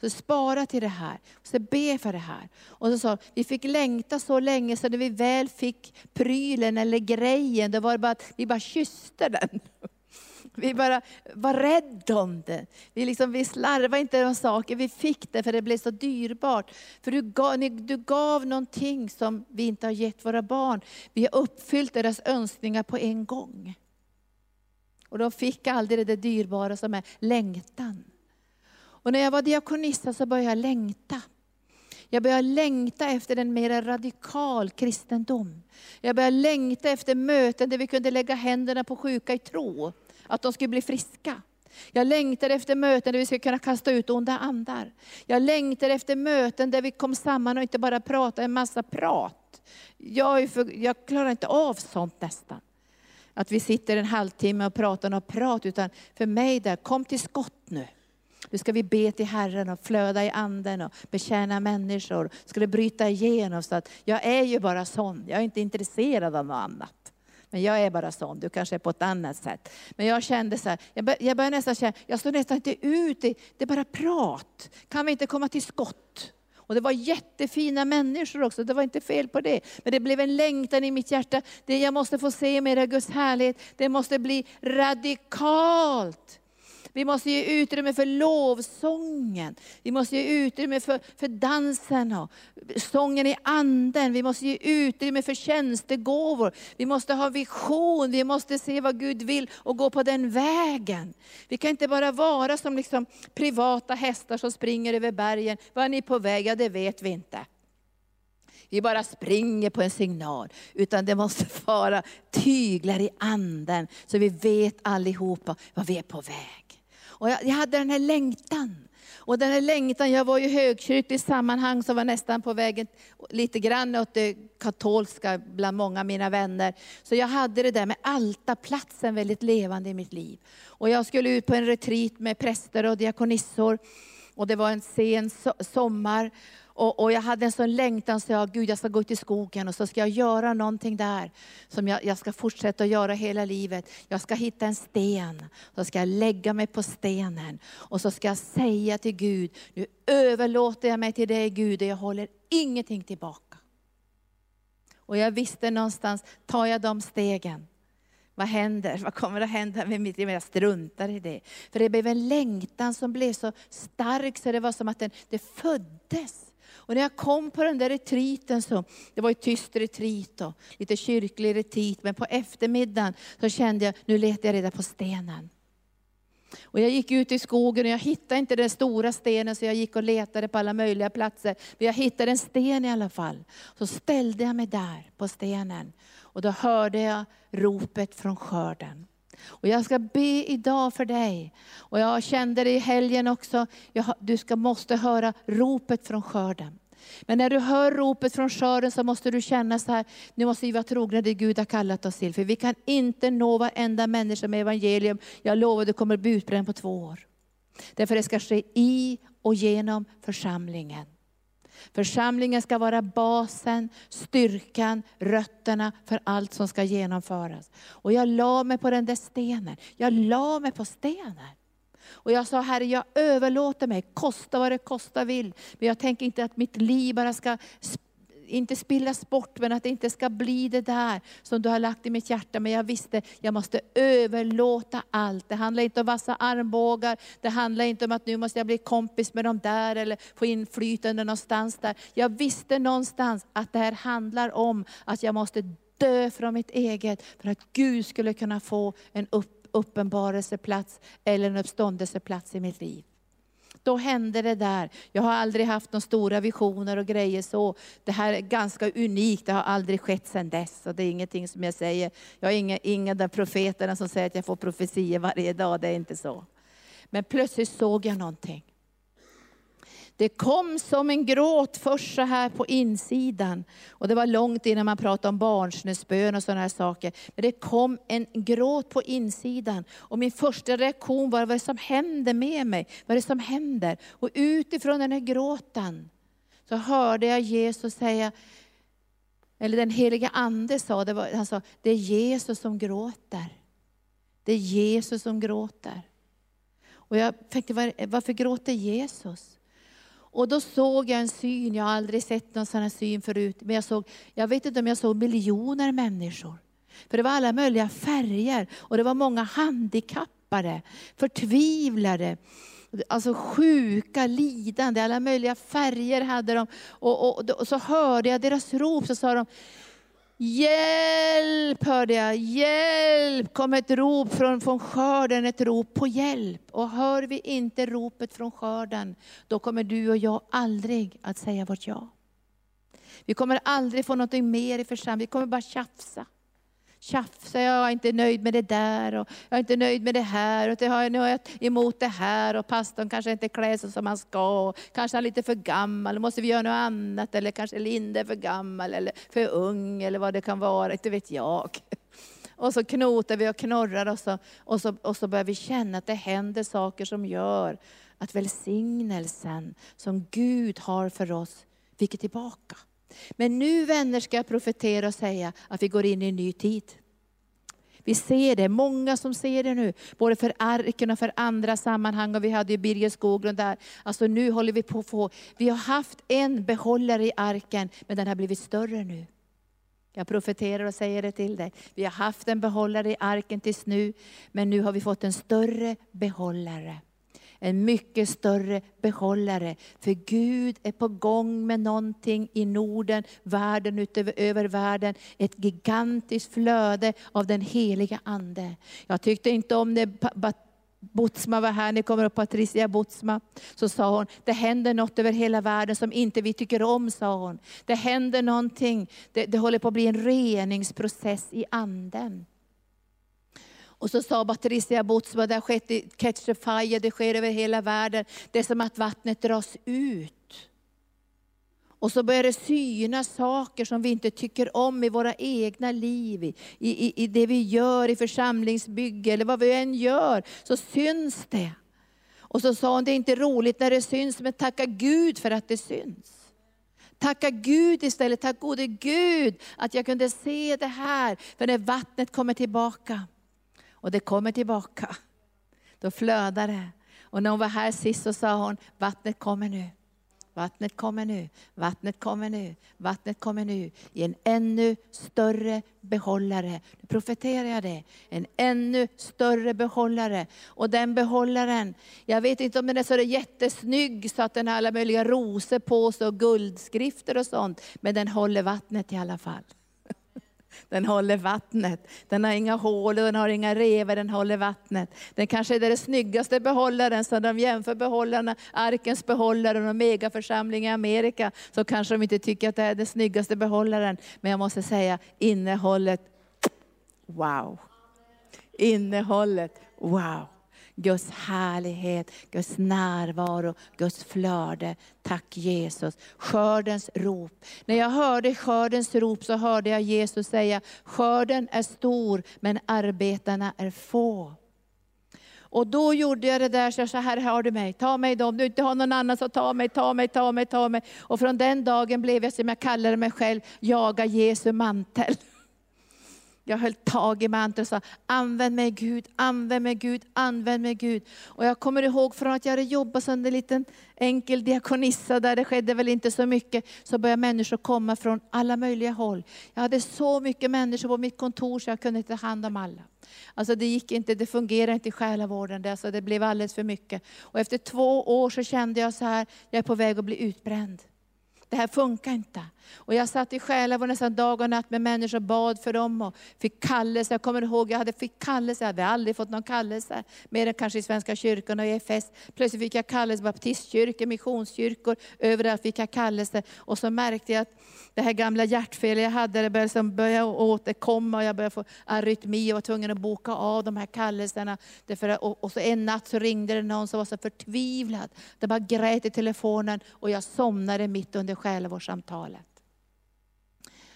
Så spara till det här, så be för det här. Och så sa vi fick längta så länge så när vi väl fick prylen eller grejen, då var det bara att vi bara kysste den. Vi bara var rädda om det. Vi, liksom, vi slarvade inte med saker, vi fick det för det blev så dyrbart. För du gav, du gav någonting som vi inte har gett våra barn. Vi har uppfyllt deras önskningar på en gång. Och de fick aldrig det dyrbara som är längtan. Och när jag var diakonissa så började jag längta. Jag började längta efter en mer radikal kristendom. Jag började längta efter möten där vi kunde lägga händerna på sjuka i tro, att de skulle bli friska. Jag längtar efter möten där vi ska kunna kasta ut onda andar. Jag längtar efter möten där vi kom samman och inte bara pratade en massa prat. Jag, för, jag klarar inte av sånt nästan. Att vi sitter en halvtimme och pratar något prat, utan för mig där, kom till skott nu. Nu ska vi be till Herren och flöda i anden och betjäna människor. Ska det bryta igenom så att jag är ju bara sån, jag är inte intresserad av något annat. Men jag är bara sån, du kanske är på ett annat sätt. Men jag kände så här, jag, bör, jag började nästan känna, jag står nästan inte ut, det, det är bara prat. Kan vi inte komma till skott? Och det var jättefina människor också, det var inte fel på det. Men det blev en längtan i mitt hjärta, det jag måste få se mer Guds härlighet, det måste bli radikalt. Vi måste ge utrymme för lovsången. Vi måste ge utrymme för, för dansen och sången i anden. Vi måste ge utrymme för tjänstegåvor. Vi måste ha vision, vi måste se vad Gud vill och gå på den vägen. Vi kan inte bara vara som liksom privata hästar som springer över bergen. Var är ni på väg? Ja, det vet vi inte vi bara springer på en signal. Utan det måste vara tyglar i anden, så vi vet allihopa vad vi är på väg. Och jag, jag hade den här längtan. Och den här längtan, jag var ju högkyrklig sammanhang som var nästan på vägen lite grann åt det katolska bland många av mina vänner. Så jag hade det där med altarplatsen väldigt levande i mitt liv. Och jag skulle ut på en retreat med präster och diakonissor. Och det var en sen sommar. Och, och, jag hade en sån längtan så jag, Gud jag ska gå ut i skogen och så ska jag göra någonting där som jag, jag ska fortsätta att göra hela livet. Jag ska hitta en sten, så ska jag lägga mig på stenen och så ska jag säga till Gud, nu överlåter jag mig till dig Gud och jag håller ingenting tillbaka. Och jag visste någonstans, tar jag de stegen, vad händer? Vad kommer att hända med mitt liv? Jag struntar i det. För det blev en längtan som blev så stark så det var som att den, det föddes. Och när jag kom på den där retriten, så, det var ju tyst retreat och lite kyrklig retreat, men på eftermiddagen så kände jag, nu letar jag reda på stenen. Och jag gick ut i skogen och jag hittade inte den stora stenen så jag gick och letade på alla möjliga platser. Men jag hittade en sten i alla fall. Så ställde jag mig där på stenen och då hörde jag ropet från skörden. Och jag ska be idag för dig. Och jag kände det i helgen också, du ska, måste höra ropet från skörden. Men när du hör ropet från skörden så måste du känna så här, nu måste vi vara trogna det Gud har kallat oss till. För vi kan inte nå varenda människa med evangelium. Jag lovar, det kommer bli utbränd på två år. Därför det ska ske i och genom församlingen. Församlingen ska vara basen, styrkan, rötterna för allt som ska genomföras. Och jag la mig på den där stenen. Jag la mig på stenen. Och jag sa, Herre jag överlåter mig, kosta vad det kosta vill. Men jag tänker inte att mitt liv bara ska inte spillas bort, men att det inte ska bli det där som du har lagt i mitt hjärta. Men jag visste, jag måste överlåta allt. Det handlar inte om vassa armbågar, det handlar inte om att nu måste jag bli kompis med dem där, eller få inflytande någonstans där. Jag visste någonstans att det här handlar om att jag måste dö från mitt eget, för att Gud skulle kunna få en upp, uppenbarelseplats, eller en uppståndelseplats i mitt liv då hände det där. Jag har aldrig haft några stora visioner och grejer så. Det här är ganska unikt, det har aldrig skett sedan dess. Och det är ingenting som jag säger, jag är ingen, inga av profeterna som säger att jag får profetier varje dag, det är inte så. Men plötsligt såg jag någonting. Det kom som en gråt först så här på insidan. Och det var långt innan man pratade om barnsnusbön och sådana här saker. Men det kom en gråt på insidan. Och min första reaktion var, vad är det som händer med mig? Vad är det som händer? Och utifrån den här gråten så hörde jag Jesus säga, eller den heliga ande sa, det var, han sa, det är Jesus som gråter. Det är Jesus som gråter. Och jag tänkte, varför gråter Jesus? Och då såg jag en syn, jag har aldrig sett någon sån här syn förut. Men jag, såg, jag vet inte om jag såg miljoner människor. För det var alla möjliga färger och det var många handikappade, förtvivlade, alltså sjuka, lidande, alla möjliga färger hade de. Och, och, och så hörde jag deras rop, så sa de, Hjälp hörde jag, hjälp! kom ett rop från, från skörden, ett rop på hjälp. Och hör vi inte ropet från skörden, då kommer du och jag aldrig att säga vårt ja. Vi kommer aldrig få något mer i församlingen, vi kommer bara tjafsa tjafsa, jag är inte nöjd med det där och jag är inte nöjd med det här och det har jag, nu har jag emot det här och pastorn kanske inte klär sig som han ska och kanske han är lite för gammal, måste vi göra något annat eller kanske Linda är för gammal eller för ung eller vad det kan vara, inte vet jag. Och så knotar vi och knorrar och så, och, så, och så börjar vi känna att det händer saker som gör att välsignelsen som Gud har för oss viker tillbaka. Men nu vänner ska jag profetera och säga att vi går in i en ny tid. Vi ser det, många som ser det nu, både för arken och för andra sammanhang. Och vi hade ju Birger Skoglund där. Alltså nu håller vi på att få, vi har haft en behållare i arken, men den har blivit större nu. Jag profeterar och säger det till dig. Vi har haft en behållare i arken tills nu, men nu har vi fått en större behållare en mycket större behållare. För Gud är på gång med någonting i Norden, världen utöver över världen. Ett gigantiskt flöde av den heliga Ande. Jag tyckte inte om det Botsma var här, ni kommer upp Patricia Botsma, så sa hon, det händer något över hela världen som inte vi tycker om, sa hon. Det händer någonting, det, det håller på att bli en reningsprocess i anden. Och så sa Patricia Botsma, det har skett i Ketchefire, det sker över hela världen. Det är som att vattnet dras ut. Och så börjar det synas saker som vi inte tycker om i våra egna liv, i, i, i det vi gör i församlingsbygge, eller vad vi än gör, så syns det. Och så sa hon, det är inte roligt när det syns, men tacka Gud för att det syns. Tacka Gud istället, tack gode Gud att jag kunde se det här, för när vattnet kommer tillbaka, och det kommer tillbaka. Då flödar det. Och när hon var här sist så sa hon, vattnet kommer nu. Vattnet kommer nu, vattnet kommer nu, vattnet kommer nu i en ännu större behållare. Nu profeterar jag det. En ännu större behållare. Och den behållaren, jag vet inte om den är så jättesnygg så att den har alla möjliga rosor på sig och guldskrifter och sånt. Men den håller vattnet i alla fall. Den håller vattnet. Den har inga hål och den har inga revor, den håller vattnet. Den kanske är den snyggaste behållaren, så de jämför behållarna, arkens behållare och megaförsamling i Amerika, så kanske de inte tycker att det är den snyggaste behållaren. Men jag måste säga, innehållet, wow. Innehållet, wow. Guds härlighet, Guds närvaro, Guds flöde. Tack Jesus. Skördens rop. När jag hörde skördens rop så hörde jag Jesus säga, skörden är stor men arbetarna är få. Och då gjorde jag det där, så, så här har du mig, ta mig då, om du inte har någon annan så ta mig, ta mig, ta mig, ta mig. Och från den dagen blev jag som jag kallade mig själv, jaga Jesu mantel. Jag höll tag i manteln och sa, använd mig Gud, använd mig Gud, använd mig Gud. Och jag kommer ihåg från att jag hade jobbat som en liten enkel diakonissa, där det skedde väl inte så mycket, så började människor komma från alla möjliga håll. Jag hade så mycket människor på mitt kontor så jag kunde inte ta hand om alla. Alltså det gick inte, det fungerade inte i själavården, det, alltså det blev alldeles för mycket. Och efter två år så kände jag så här, jag är på väg att bli utbränd. Det här funkar inte. Och jag satt i själavård nästan dag och natt med människor och bad för dem och fick kallelse. Jag kommer ihåg, jag hade fick kallelse, jag hade aldrig fått någon kallelse, mer än kanske i Svenska kyrkan och i EFS. Plötsligt fick jag kallelse, baptistkyrkor, missionskyrkor, överallt fick jag kallelse. Och så märkte jag att det här gamla hjärtfelet jag hade, det började som börja återkomma och jag började få arytmi och var tvungen att boka av de här kallelserna. Därför, och, och så en natt så ringde det någon som var så förtvivlad. Det bara grät i telefonen och jag somnade mitt under själavårdssamtalet.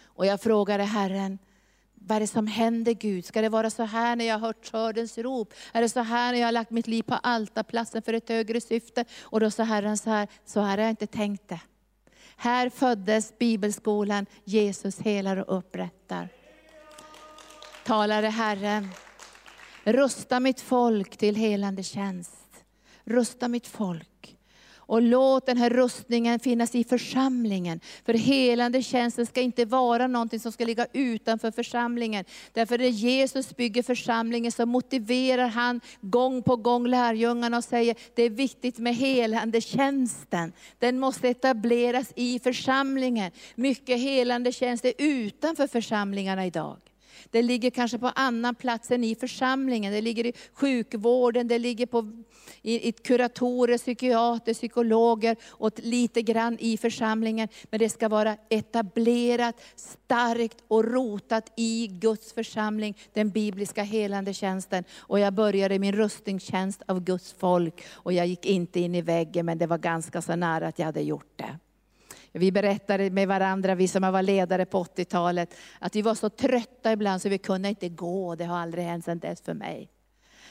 Och jag frågade Herren, vad är det som händer Gud? Ska det vara så här när jag har hört skördens rop? Är det så här när jag har lagt mitt liv på altarplatsen för ett högre syfte? Och då sa Herren så här, så här har jag inte tänkt det. Här föddes bibelskolan, Jesus helar och upprättar. Talade Herren, rusta mitt folk till helande tjänst. Rusta mitt folk. Och låt den här rustningen finnas i församlingen. För helande tjänsten ska inte vara någonting som ska ligga utanför församlingen. Därför när Jesus bygger församlingen så motiverar han gång på gång lärjungarna och säger, det är viktigt med helande tjänsten. Den måste etableras i församlingen. Mycket helande tjänst är utanför församlingarna idag. Det ligger kanske på annan plats än i församlingen. Det ligger i sjukvården, det ligger på, i, i kuratorer, psykiater, psykologer och lite grann i församlingen. Men det ska vara etablerat, starkt och rotat i Guds församling, den bibliska helande tjänsten. Och jag började min rustningstjänst av Guds folk och jag gick inte in i väggen, men det var ganska så nära att jag hade gjort det. Vi berättade med varandra, vi som var ledare på 80-talet, att vi var så trötta ibland så vi kunde inte gå. Det har aldrig hänt sedan dess för mig.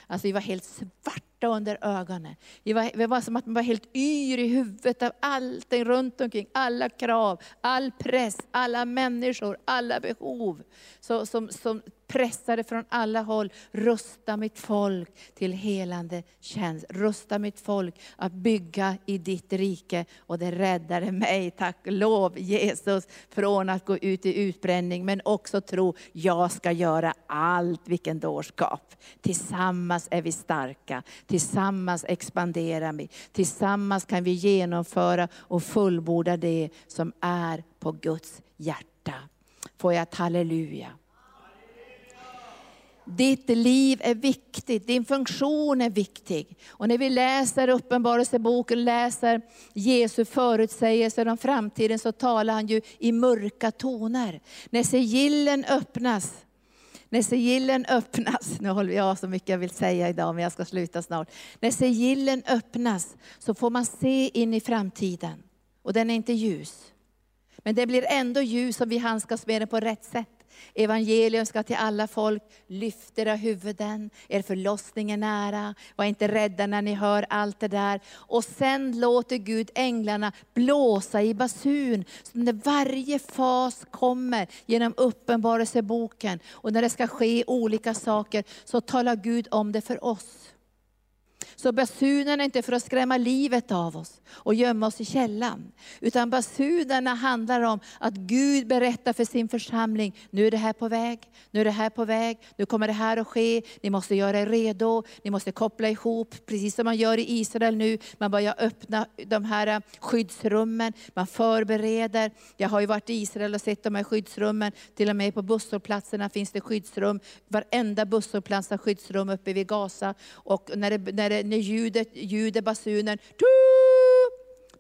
Alltså vi var helt svarta under ögonen. Vi var, vi var som att man var helt yr i huvudet av allting runt omkring. Alla krav, all press, alla människor, alla behov. Så, som, som pressade från alla håll. Rusta mitt folk till helande tjänst. Rusta mitt folk att bygga i ditt rike. Och det räddade mig, tack lov Jesus, från att gå ut i utbränning. Men också tro, jag ska göra allt. Vilken dårskap. Tillsammans är vi starka. Tillsammans expanderar vi. Tillsammans kan vi genomföra och fullborda det som är på Guds hjärta. Får jag ett halleluja? Ditt liv är viktigt, din funktion är viktig. Och när vi läser Uppenbarelseboken, läser Jesu förutsägelser om framtiden, så talar han ju i mörka toner. När sigillen öppnas, när sigillen öppnas, nu håller jag så mycket jag vill säga idag, men jag ska sluta snart. När sigillen öppnas så får man se in i framtiden. Och den är inte ljus. Men det blir ändå ljus om vi handskas med den på rätt sätt. Evangelium ska till alla folk. Lyft era huvuden, er förlossning är nära. Var inte rädda när ni hör allt det där. Och sen låter Gud änglarna blåsa i basun. Så när varje fas kommer genom uppenbarelseboken och när det ska ske olika saker, så talar Gud om det för oss. Så basunen är inte för att skrämma livet av oss och gömma oss i källan. Utan basunerna handlar om att Gud berättar för sin församling, nu är det här på väg, nu är det här på väg, nu kommer det här att ske, ni måste göra er redo, ni måste koppla ihop, precis som man gör i Israel nu. Man börjar öppna de här eh, skyddsrummen, man förbereder. Jag har ju varit i Israel och sett de här skyddsrummen, till och med på busshållplatserna finns det skyddsrum. Varenda busshållplats har skyddsrum uppe vid Gaza. Och när det, när det när ljudet, ljudet basunen,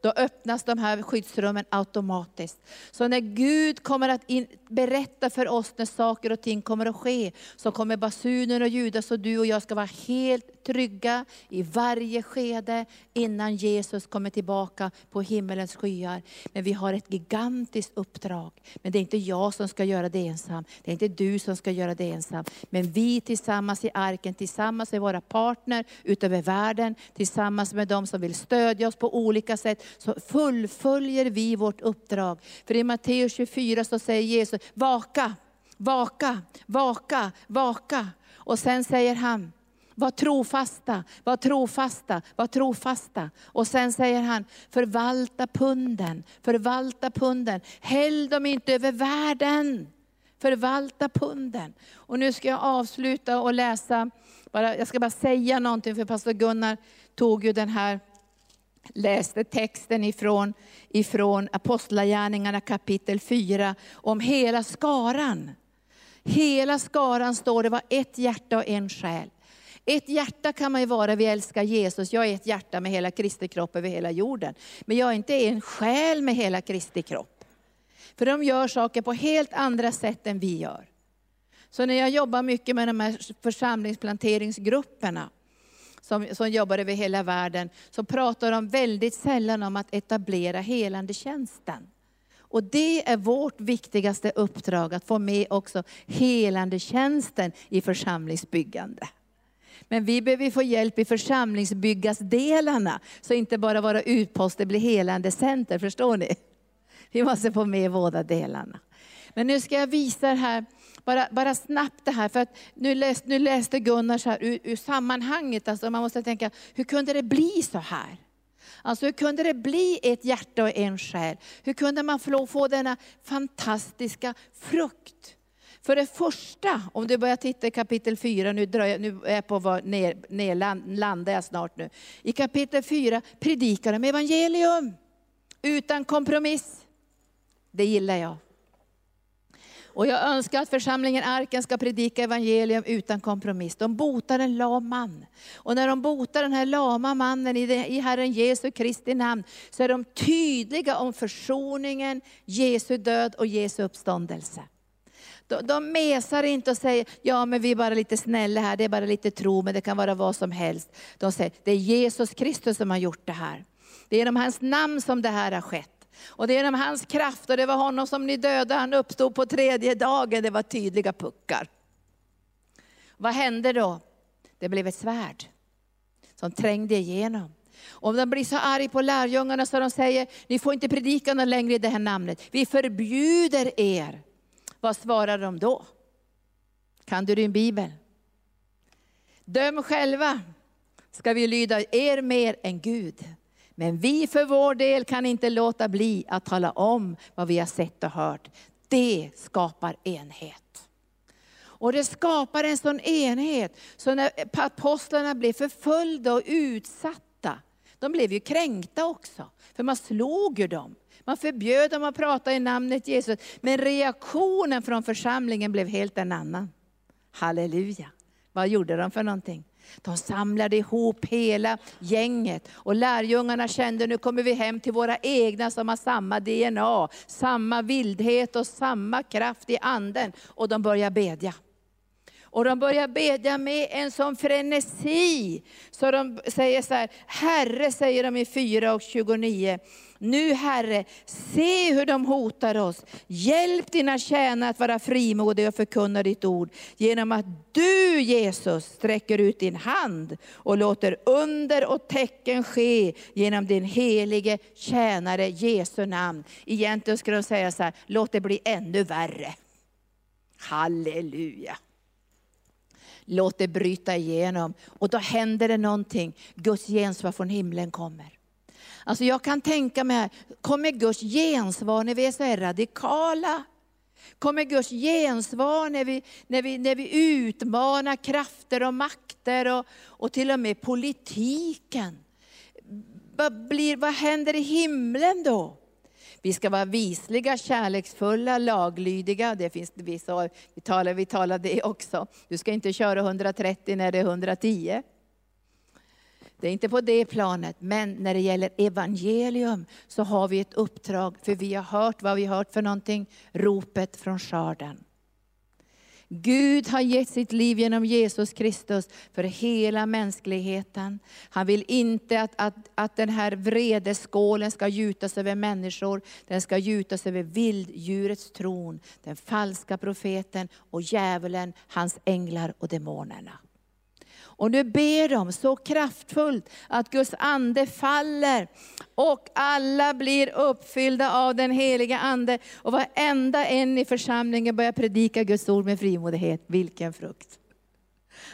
då öppnas de här skyddsrummen automatiskt. Så när Gud kommer att in, berätta för oss när saker och ting kommer att ske, så kommer basunen att ljuda så du och jag ska vara helt trygga i varje skede innan Jesus kommer tillbaka på himmelens skyar. Men vi har ett gigantiskt uppdrag. Men det är inte jag som ska göra det ensam. Det är inte du som ska göra det ensam. Men vi tillsammans i arken, tillsammans med våra partner utöver världen, tillsammans med de som vill stödja oss på olika sätt, så fullföljer vi vårt uppdrag. För i Matteus 24 så säger Jesus, vaka Vaka, vaka, vaka. Och sen säger han, var trofasta, var trofasta, var trofasta. Och sen säger han, förvalta punden, förvalta punden. Häll dem inte över världen. Förvalta punden. Och nu ska jag avsluta och läsa, bara, jag ska bara säga någonting, för pastor Gunnar tog ju den här, läste texten ifrån, ifrån Apostlagärningarna kapitel 4, om hela skaran. Hela skaran står det var ett hjärta och en själ. Ett hjärta kan man ju vara, vi älskar Jesus. Jag är ett hjärta med hela Kristi kropp över hela jorden. Men jag är inte en själ med hela Kristi kropp. För de gör saker på helt andra sätt än vi gör. Så när jag jobbar mycket med de här församlingsplanteringsgrupperna, som, som jobbar över hela världen, så pratar de väldigt sällan om att etablera helande tjänsten. Och det är vårt viktigaste uppdrag, att få med också helande tjänsten i församlingsbyggande. Men vi behöver få hjälp i församlingsbyggasdelarna, så inte bara våra utposter blir helande center, förstår ni? Vi måste få med båda delarna. Men nu ska jag visa här, bara, bara snabbt det här, för att nu, läst, nu läste Gunnar så här ur, ur sammanhanget, alltså man måste tänka, hur kunde det bli så här? Alltså hur kunde det bli ett hjärta och en själ? Hur kunde man få, få denna fantastiska frukt? För det första, om du börjar titta i kapitel 4, nu, drar jag, nu är jag på var, ner, ner, landar jag snart nu. I kapitel 4 predikar de evangelium utan kompromiss. Det gillar jag. Och jag önskar att församlingen Arken ska predika evangelium utan kompromiss. De botar en lam man. Och när de botar den här lama mannen i, det, i Herren Jesu Kristi namn, så är de tydliga om försoningen, Jesu död och Jesu uppståndelse. De, de mesar inte och säger, ja men vi är bara lite snälla här, det är bara lite tro, men det kan vara vad som helst. De säger, det är Jesus Kristus som har gjort det här. Det är genom hans namn som det här har skett. Och det är genom hans kraft, och det var honom som ni dödade, han uppstod på tredje dagen, det var tydliga puckar. Vad hände då? Det blev ett svärd som trängde igenom. Och de blir så arga på lärjungarna så de säger, ni får inte predika någon längre i det här namnet. Vi förbjuder er. Vad svarar de då? Kan du din bibel? Döm själva, ska vi lyda er mer än Gud. Men vi för vår del kan inte låta bli att tala om vad vi har sett och hört. Det skapar enhet. Och det skapar en sån enhet, så när apostlarna blev förföljda och utsatta, de blev ju kränkta också, för man slog ju dem. Man förbjöd dem att prata i namnet Jesus, men reaktionen från församlingen blev helt en annan. Halleluja. Vad gjorde de för någonting? De samlade ihop hela gänget och lärjungarna kände nu kommer vi hem till våra egna som har samma DNA, samma vildhet och samma kraft i anden. Och de börjar bedja. Och de börjar bedja med en sån frenesi, så de säger så här, Herre säger de i 4 och 29, nu Herre, se hur de hotar oss. Hjälp dina tjänare att vara frimodiga och förkunna ditt ord, genom att du Jesus sträcker ut din hand och låter under och tecken ske genom din helige tjänare Jesu namn. Egentligen skulle de säga så här, låt det bli ännu värre. Halleluja. Låt det bryta igenom. Och då händer det någonting. Guds gensvar från himlen kommer. Alltså jag kan tänka mig, kommer Guds gensvar när vi är så här radikala? Kommer Guds gensvar när vi, när vi, när vi utmanar krafter och makter och, och till och med politiken? Vad, blir, vad händer i himlen då? Vi ska vara visliga, kärleksfulla, laglydiga. Det finns, vi, vi, talar, vi talar det också. Du ska inte köra 130 när det är 110. Det är inte på det planet, men när det gäller evangelium så har vi ett uppdrag, för vi har hört vad vi har hört för någonting, ropet från skörden. Gud har gett sitt liv genom Jesus Kristus för hela mänskligheten. Han vill inte att, att, att den här vredeskålen ska gjutas över människor. Den ska gjutas över vilddjurets tron, den falska profeten och djävulen, hans änglar och demonerna. Och nu ber de så kraftfullt att Guds ande faller och alla blir uppfyllda av den heliga ande. Och varenda en i församlingen börjar predika Guds ord med frimodighet. Vilken frukt!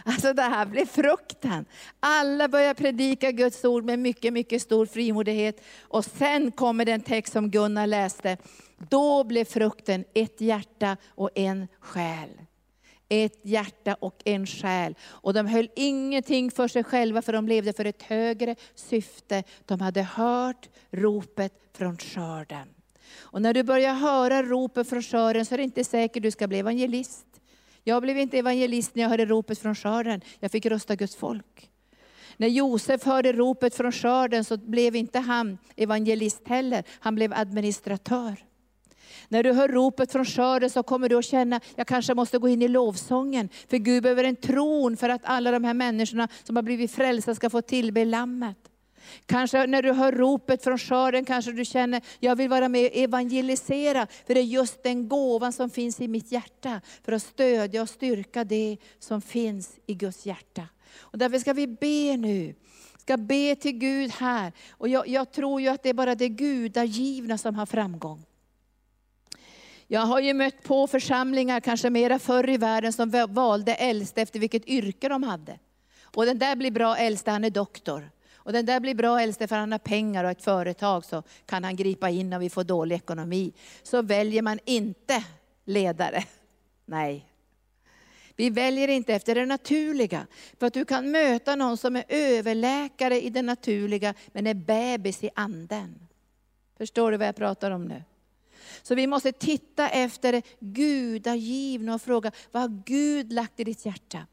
Alltså det här blir frukten. Alla börjar predika Guds ord med mycket, mycket stor frimodighet. Och sen kommer den text som Gunnar läste. Då blev frukten ett hjärta och en själ ett hjärta och en själ. Och de höll ingenting för sig själva, för de levde för ett högre syfte. De hade hört ropet från skörden. Och när du börjar höra ropet från skörden så är det inte säkert du ska bli evangelist. Jag blev inte evangelist när jag hörde ropet från skörden. Jag fick rösta Guds folk. När Josef hörde ropet från skörden så blev inte han evangelist heller. Han blev administratör. När du hör ropet från skörden så kommer du att känna, jag kanske måste gå in i lovsången. För Gud behöver en tron för att alla de här människorna som har blivit frälsta ska få tillbe Lammet. Kanske när du hör ropet från skörden kanske du känner, jag vill vara med och evangelisera. För det är just den gåvan som finns i mitt hjärta. För att stödja och styrka det som finns i Guds hjärta. Och därför ska vi be nu. Ska be till Gud här. Och jag, jag tror ju att det är bara det gudagivna som har framgång. Jag har ju mött på församlingar, kanske mera förr i världen, som valde äldste efter vilket yrke de hade. Och den där blir bra äldste, han är doktor. Och den där blir bra äldste för han har pengar och ett företag så kan han gripa in om vi får dålig ekonomi. Så väljer man inte ledare. Nej. Vi väljer inte efter det naturliga. För att du kan möta någon som är överläkare i det naturliga men är bebis i anden. Förstår du vad jag pratar om nu? Så vi måste titta efter det gudagivna och fråga, vad har Gud lagt i ditt hjärta?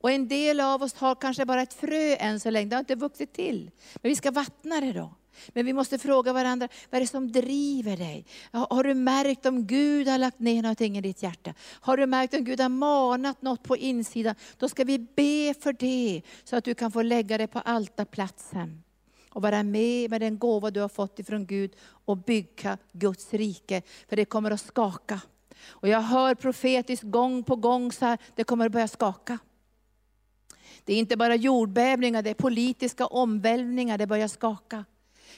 Och en del av oss har kanske bara ett frö än så länge, det har inte vuxit till. Men vi ska vattna det då. Men vi måste fråga varandra, vad är det som driver dig? Har du märkt om Gud har lagt ner någonting i ditt hjärta? Har du märkt om Gud har manat något på insidan? Då ska vi be för det, så att du kan få lägga det på altarplatsen och vara med med den gåva du har fått ifrån Gud och bygga Guds rike. För det kommer att skaka. Och jag hör profetiskt gång på gång så här, det kommer att börja skaka. Det är inte bara jordbävningar, det är politiska omvälvningar, det börjar skaka.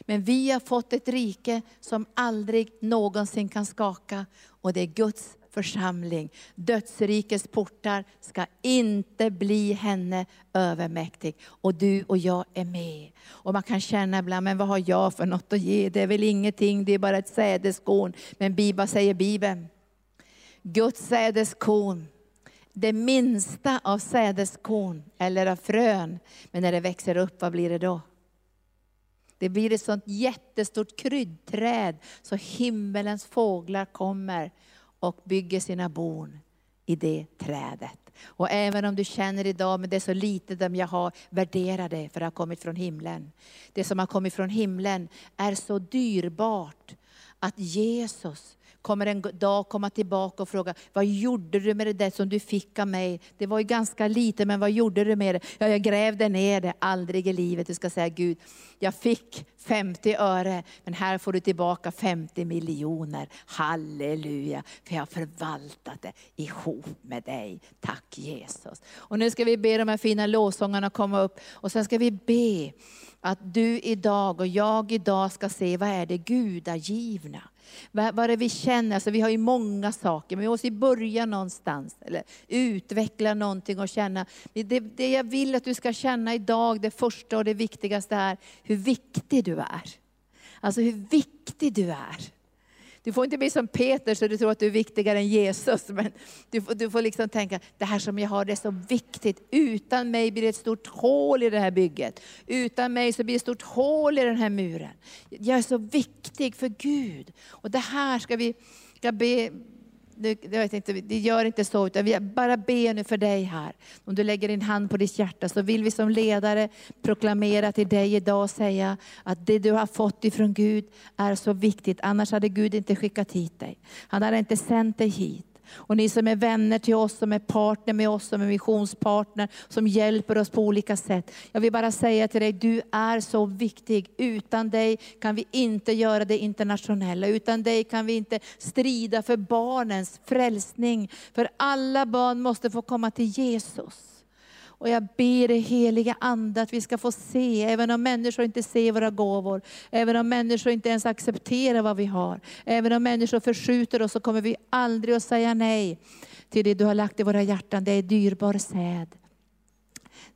Men vi har fått ett rike som aldrig någonsin kan skaka. Och det är Guds församling. Dödsrikets portar ska inte bli henne övermäktig. Och du och jag är med. Och man kan känna ibland, men vad har jag för något att ge? Det är väl ingenting, det är bara ett sädeskorn. Men Bibeln säger Bibeln, Guds sädeskorn, det minsta av sädeskorn eller av frön. Men när det växer upp, vad blir det då? Det blir ett sånt jättestort kryddträd så himmelens fåglar kommer och bygger sina bon i det trädet. Och även om du känner idag, men det är så lite dem jag har, värdera det, för det har kommit från himlen. Det som har kommit från himlen är så dyrbart att Jesus kommer en dag komma tillbaka och fråga, vad gjorde du med det där som du fick av mig? Det var ju ganska lite, men vad gjorde du med det? Ja, jag grävde ner det, aldrig i livet. Du ska säga Gud, jag fick 50 öre, men här får du tillbaka 50 miljoner. Halleluja, för jag har förvaltat det ihop med dig. Tack Jesus. Och nu ska vi be de här fina lovsångarna komma upp och sen ska vi be att du idag och jag idag ska se, vad är det gudagivna? Vad, vad är det vi känner? Alltså, vi har ju många saker, men vi måste ju börja någonstans. Eller utveckla någonting och känna. Det, det jag vill att du ska känna idag, det första och det viktigaste är hur viktig du är. Alltså hur viktig du är. Du får inte bli som Peter så du tror att du är viktigare än Jesus. Men du får, du får liksom tänka, det här som jag har det är så viktigt. Utan mig blir det ett stort hål i det här bygget. Utan mig så blir det ett stort hål i den här muren. Jag är så viktig för Gud. Och det här ska vi ska be det, jag inte, det gör inte så, utan vi bara ber nu för dig här. Om du lägger din hand på ditt hjärta så vill vi som ledare proklamera till dig idag och säga att det du har fått ifrån Gud är så viktigt. Annars hade Gud inte skickat hit dig. Han hade inte sänt dig hit. Och ni som är vänner till oss, som är partner med oss, som är missionspartner, som hjälper oss på olika sätt. Jag vill bara säga till dig, du är så viktig. Utan dig kan vi inte göra det internationella. Utan dig kan vi inte strida för barnens frälsning. För alla barn måste få komma till Jesus. Och jag ber dig heliga Ande att vi ska få se, även om människor inte ser våra gåvor, även om människor inte ens accepterar vad vi har, även om människor förskjuter oss, så kommer vi aldrig att säga nej till det du har lagt i våra hjärtan. Det är dyrbar säd.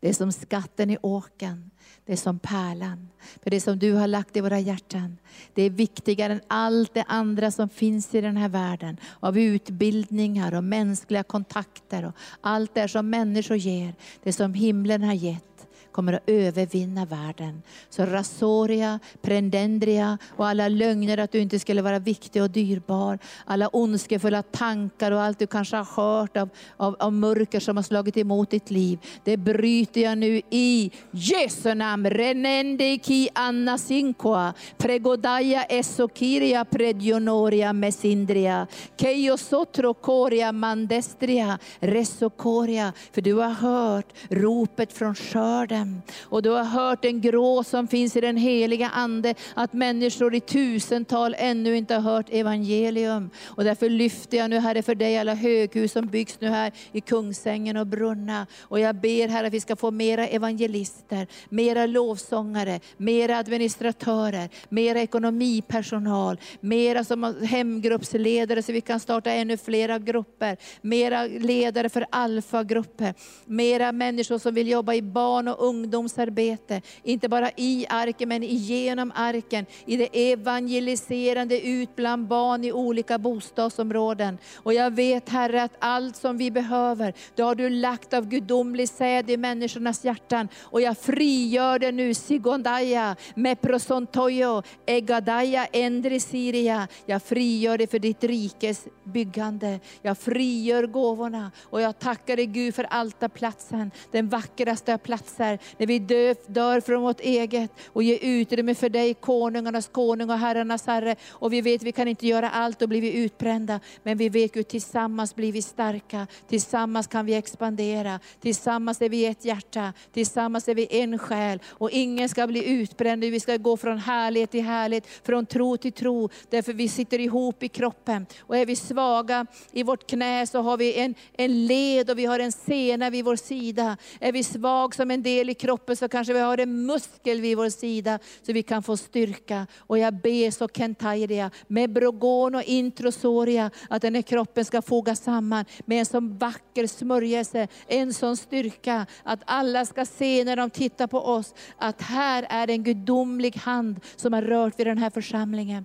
Det är som skatten i åken. Det är som pärlan. För det som du har lagt i våra hjärtan, det är viktigare än allt det andra som finns i den här världen. Av utbildningar och mänskliga kontakter och allt det som människor ger. Det som himlen har gett kommer att övervinna världen. Så rasoria, prendendria och alla lögner att du inte skulle vara viktig och dyrbar. Alla ondskefulla tankar och allt du kanske har hört av, av, av mörker som har slagit emot ditt liv. Det bryter jag nu i Jesu namn. Renende ki anna sinkoa, pregodaya esokiria predionoria mesindria, keio sotrokoria mandestria, resokoria. För du har hört ropet från skörden. Och du har hört den grå som finns i den heliga Ande, att människor i tusental ännu inte har hört evangelium. Och därför lyfter jag nu Herre för dig alla höghus som byggs nu här i Kungsängen och Brunna. Och jag ber Herre att vi ska få mera evangelister, mera lovsångare, mera administratörer, mera ekonomipersonal, mera som hemgruppsledare så vi kan starta ännu flera grupper, mera ledare för alfagrupper, mera människor som vill jobba i barn och ungdomsarbete, inte bara i arken men genom arken, i det evangeliserande ut bland barn i olika bostadsområden. Och jag vet Herre att allt som vi behöver, det har du lagt av gudomlig säd i människornas hjärtan. Och jag frigör det nu, Sigondaya, Meprosontoyo, Egadaya, Endri Siria. Jag frigör det för ditt rikes byggande. Jag frigör gåvorna och jag tackar dig Gud för altarplatsen, den vackraste av platser när vi dör, dör från vårt eget och ger utrymme för dig, konungarnas konung och herrarnas herre. Och vi vet att vi kan inte göra allt och blir vi utbrända. Men vi vet att tillsammans blir vi starka, tillsammans kan vi expandera, tillsammans är vi ett hjärta, tillsammans är vi en själ. Och ingen ska bli utbränd, vi ska gå från härlighet till härlighet, från tro till tro. Därför vi sitter ihop i kroppen. Och är vi svaga i vårt knä så har vi en, en led och vi har en sena vid vår sida. Är vi svag som en del i kroppen så kanske vi har en muskel vid vår sida så vi kan få styrka. Och jag ber så kentairia, med brogon och introsoria, att den här kroppen ska fogas samman med en sån vacker smörjelse, en sån styrka, att alla ska se när de tittar på oss, att här är en gudomlig hand som har rört vid den här församlingen.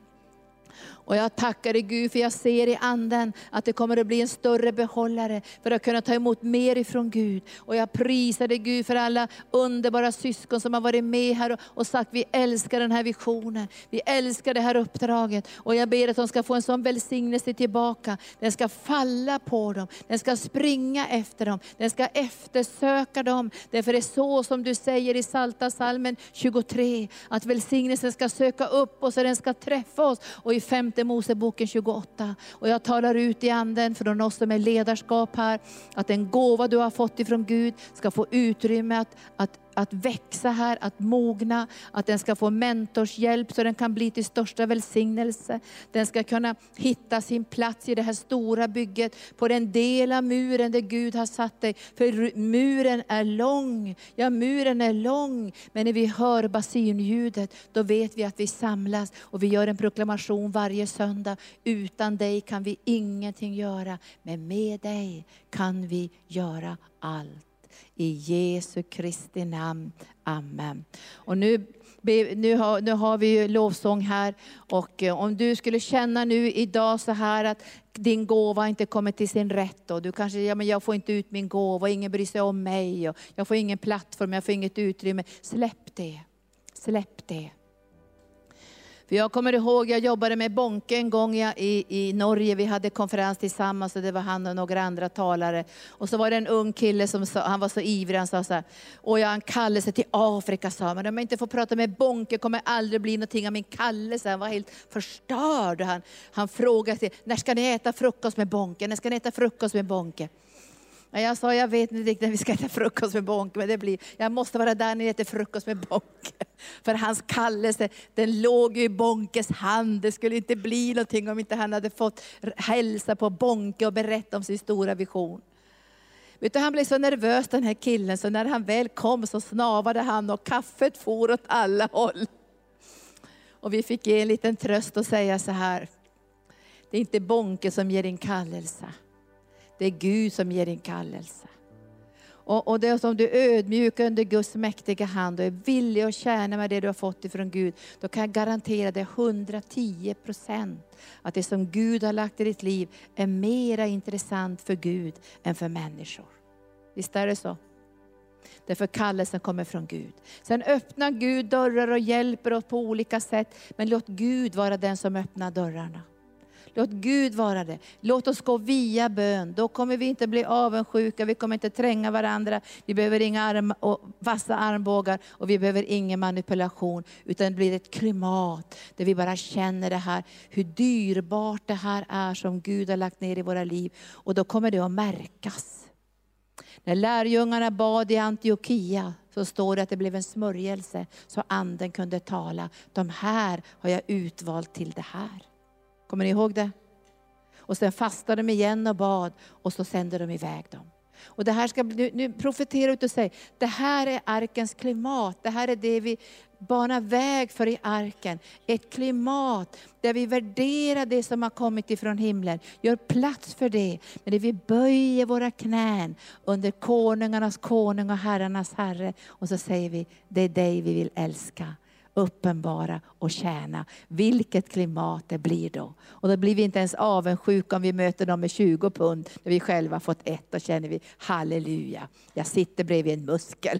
Och jag tackar dig Gud för jag ser i anden att det kommer att bli en större behållare för att kunna ta emot mer ifrån Gud. Och jag prisar dig Gud för alla underbara syskon som har varit med här och, sagt vi älskar den här visionen. Vi älskar det här uppdraget. Och jag ber att de ska få en sån välsignelse tillbaka. Den ska falla på dem, den ska springa efter dem, den ska eftersöka dem. Därför det är så som du säger i Salta salmen 23, att välsignelsen ska söka upp oss och den ska träffa oss. Och i femte femte Moseboken 28. Och jag talar ut i anden från oss som är ledarskap här, att den gåva du har fått ifrån Gud ska få utrymme att, att att växa här, att mogna, att den ska få mentorshjälp så den kan bli till största välsignelse. Den ska kunna hitta sin plats i det här stora bygget, på den del av muren där Gud har satt dig. För muren är lång, ja muren är lång, men när vi hör basinljudet, då vet vi att vi samlas och vi gör en proklamation varje söndag. Utan dig kan vi ingenting göra, men med dig kan vi göra allt. I Jesu Kristi namn. Amen. Och nu, nu, har, nu har vi lovsång här. Och eh, om du skulle känna nu idag så här att din gåva inte kommer till sin rätt. Och du kanske, ja men jag får inte ut min gåva, ingen bryr sig om mig. Och jag får ingen plattform, jag får inget utrymme. Släpp det. Släpp det. För jag kommer ihåg, jag jobbade med Bonke en gång i, i Norge, vi hade konferens tillsammans och det var han och några andra talare. Och så var det en ung kille som sa, han var så ivrig, han sa så här, och jag har en kallelse till Afrika, sa han. om jag inte får prata med Bonke kommer aldrig bli någonting av min kallelse. Han var helt förstörd. Han, han frågade, sig, när ska ni äta frukost med Bonke? När ska ni äta frukost med Bonke? Jag sa, jag vet inte riktigt när vi ska äta frukost med Bonke, men det blir, jag måste vara där när ni äter frukost med Bonke. För hans kallelse, den låg i Bonkes hand. Det skulle inte bli någonting om inte han hade fått hälsa på Bonke och berätta om sin stora vision. Utan han blev så nervös den här killen, så när han väl kom så snavade han och kaffet for åt alla håll. Och vi fick ge en liten tröst och säga så här, det är inte Bonke som ger din kallelse. Det är Gud som ger din kallelse. Och, och det är som du är ödmjuk under Guds mäktiga hand och är villig att tjäna med det du har fått ifrån Gud, då kan jag garantera dig 110 procent att det som Gud har lagt i ditt liv är mera intressant för Gud än för människor. Visst är det så? Därför kallelsen kommer från Gud. Sen öppnar Gud dörrar och hjälper oss på olika sätt, men låt Gud vara den som öppnar dörrarna. Låt Gud vara det. Låt oss gå via bön. Då kommer vi inte bli avundsjuka, vi kommer inte tränga varandra. Vi behöver inga arm och vassa armbågar och vi behöver ingen manipulation. Utan det blir ett klimat där vi bara känner det här, hur dyrbart det här är som Gud har lagt ner i våra liv. Och då kommer det att märkas. När lärjungarna bad i Antiochia så står det att det blev en smörjelse så anden kunde tala. De här har jag utvalt till det här. Kommer ni ihåg det? Och sen fastade de igen och bad och så sände de iväg dem. Och det här ska, nu, nu profetera ut och säg, det här är arkens klimat. Det här är det vi banar väg för i arken. Ett klimat där vi värderar det som har kommit ifrån himlen. Gör plats för det. Men där vi böjer våra knän under konungarnas konung och herrarnas herre. Och så säger vi, det är dig vi vill älska uppenbara och tjäna. Vilket klimat det blir då. Och då blir vi inte ens avundsjuka om vi möter dem med 20 pund, när vi själva fått ett. Då känner vi, halleluja, jag sitter bredvid en muskel.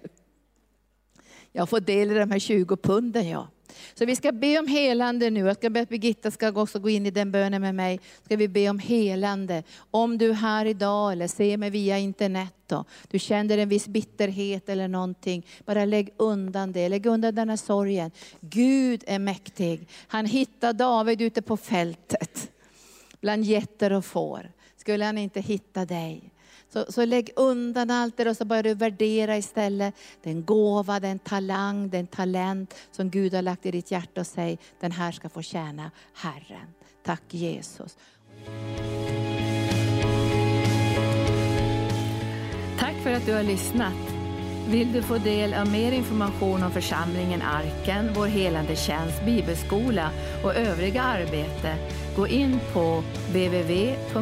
Jag får del i de här 20 punden jag. Så vi ska be om helande nu. Jag ska be att Birgitta ska också gå in i den bönen med mig. Ska vi be om helande. Om du är här idag eller ser mig via internet då, du känner en viss bitterhet eller någonting. Bara lägg undan det, lägg undan den här sorgen. Gud är mäktig. Han hittade David ute på fältet bland getter och får. Skulle han inte hitta dig? Så, så lägg undan allt det och så börjar du värdera istället den gåva, den talang, den talent som Gud har lagt i ditt hjärta och säg, den här ska få tjäna Herren. Tack Jesus. Tack för att du har lyssnat. Vill du få del av mer information om församlingen Arken, vår helande tjänst, bibelskola och övriga arbete, gå in på www.arken.org.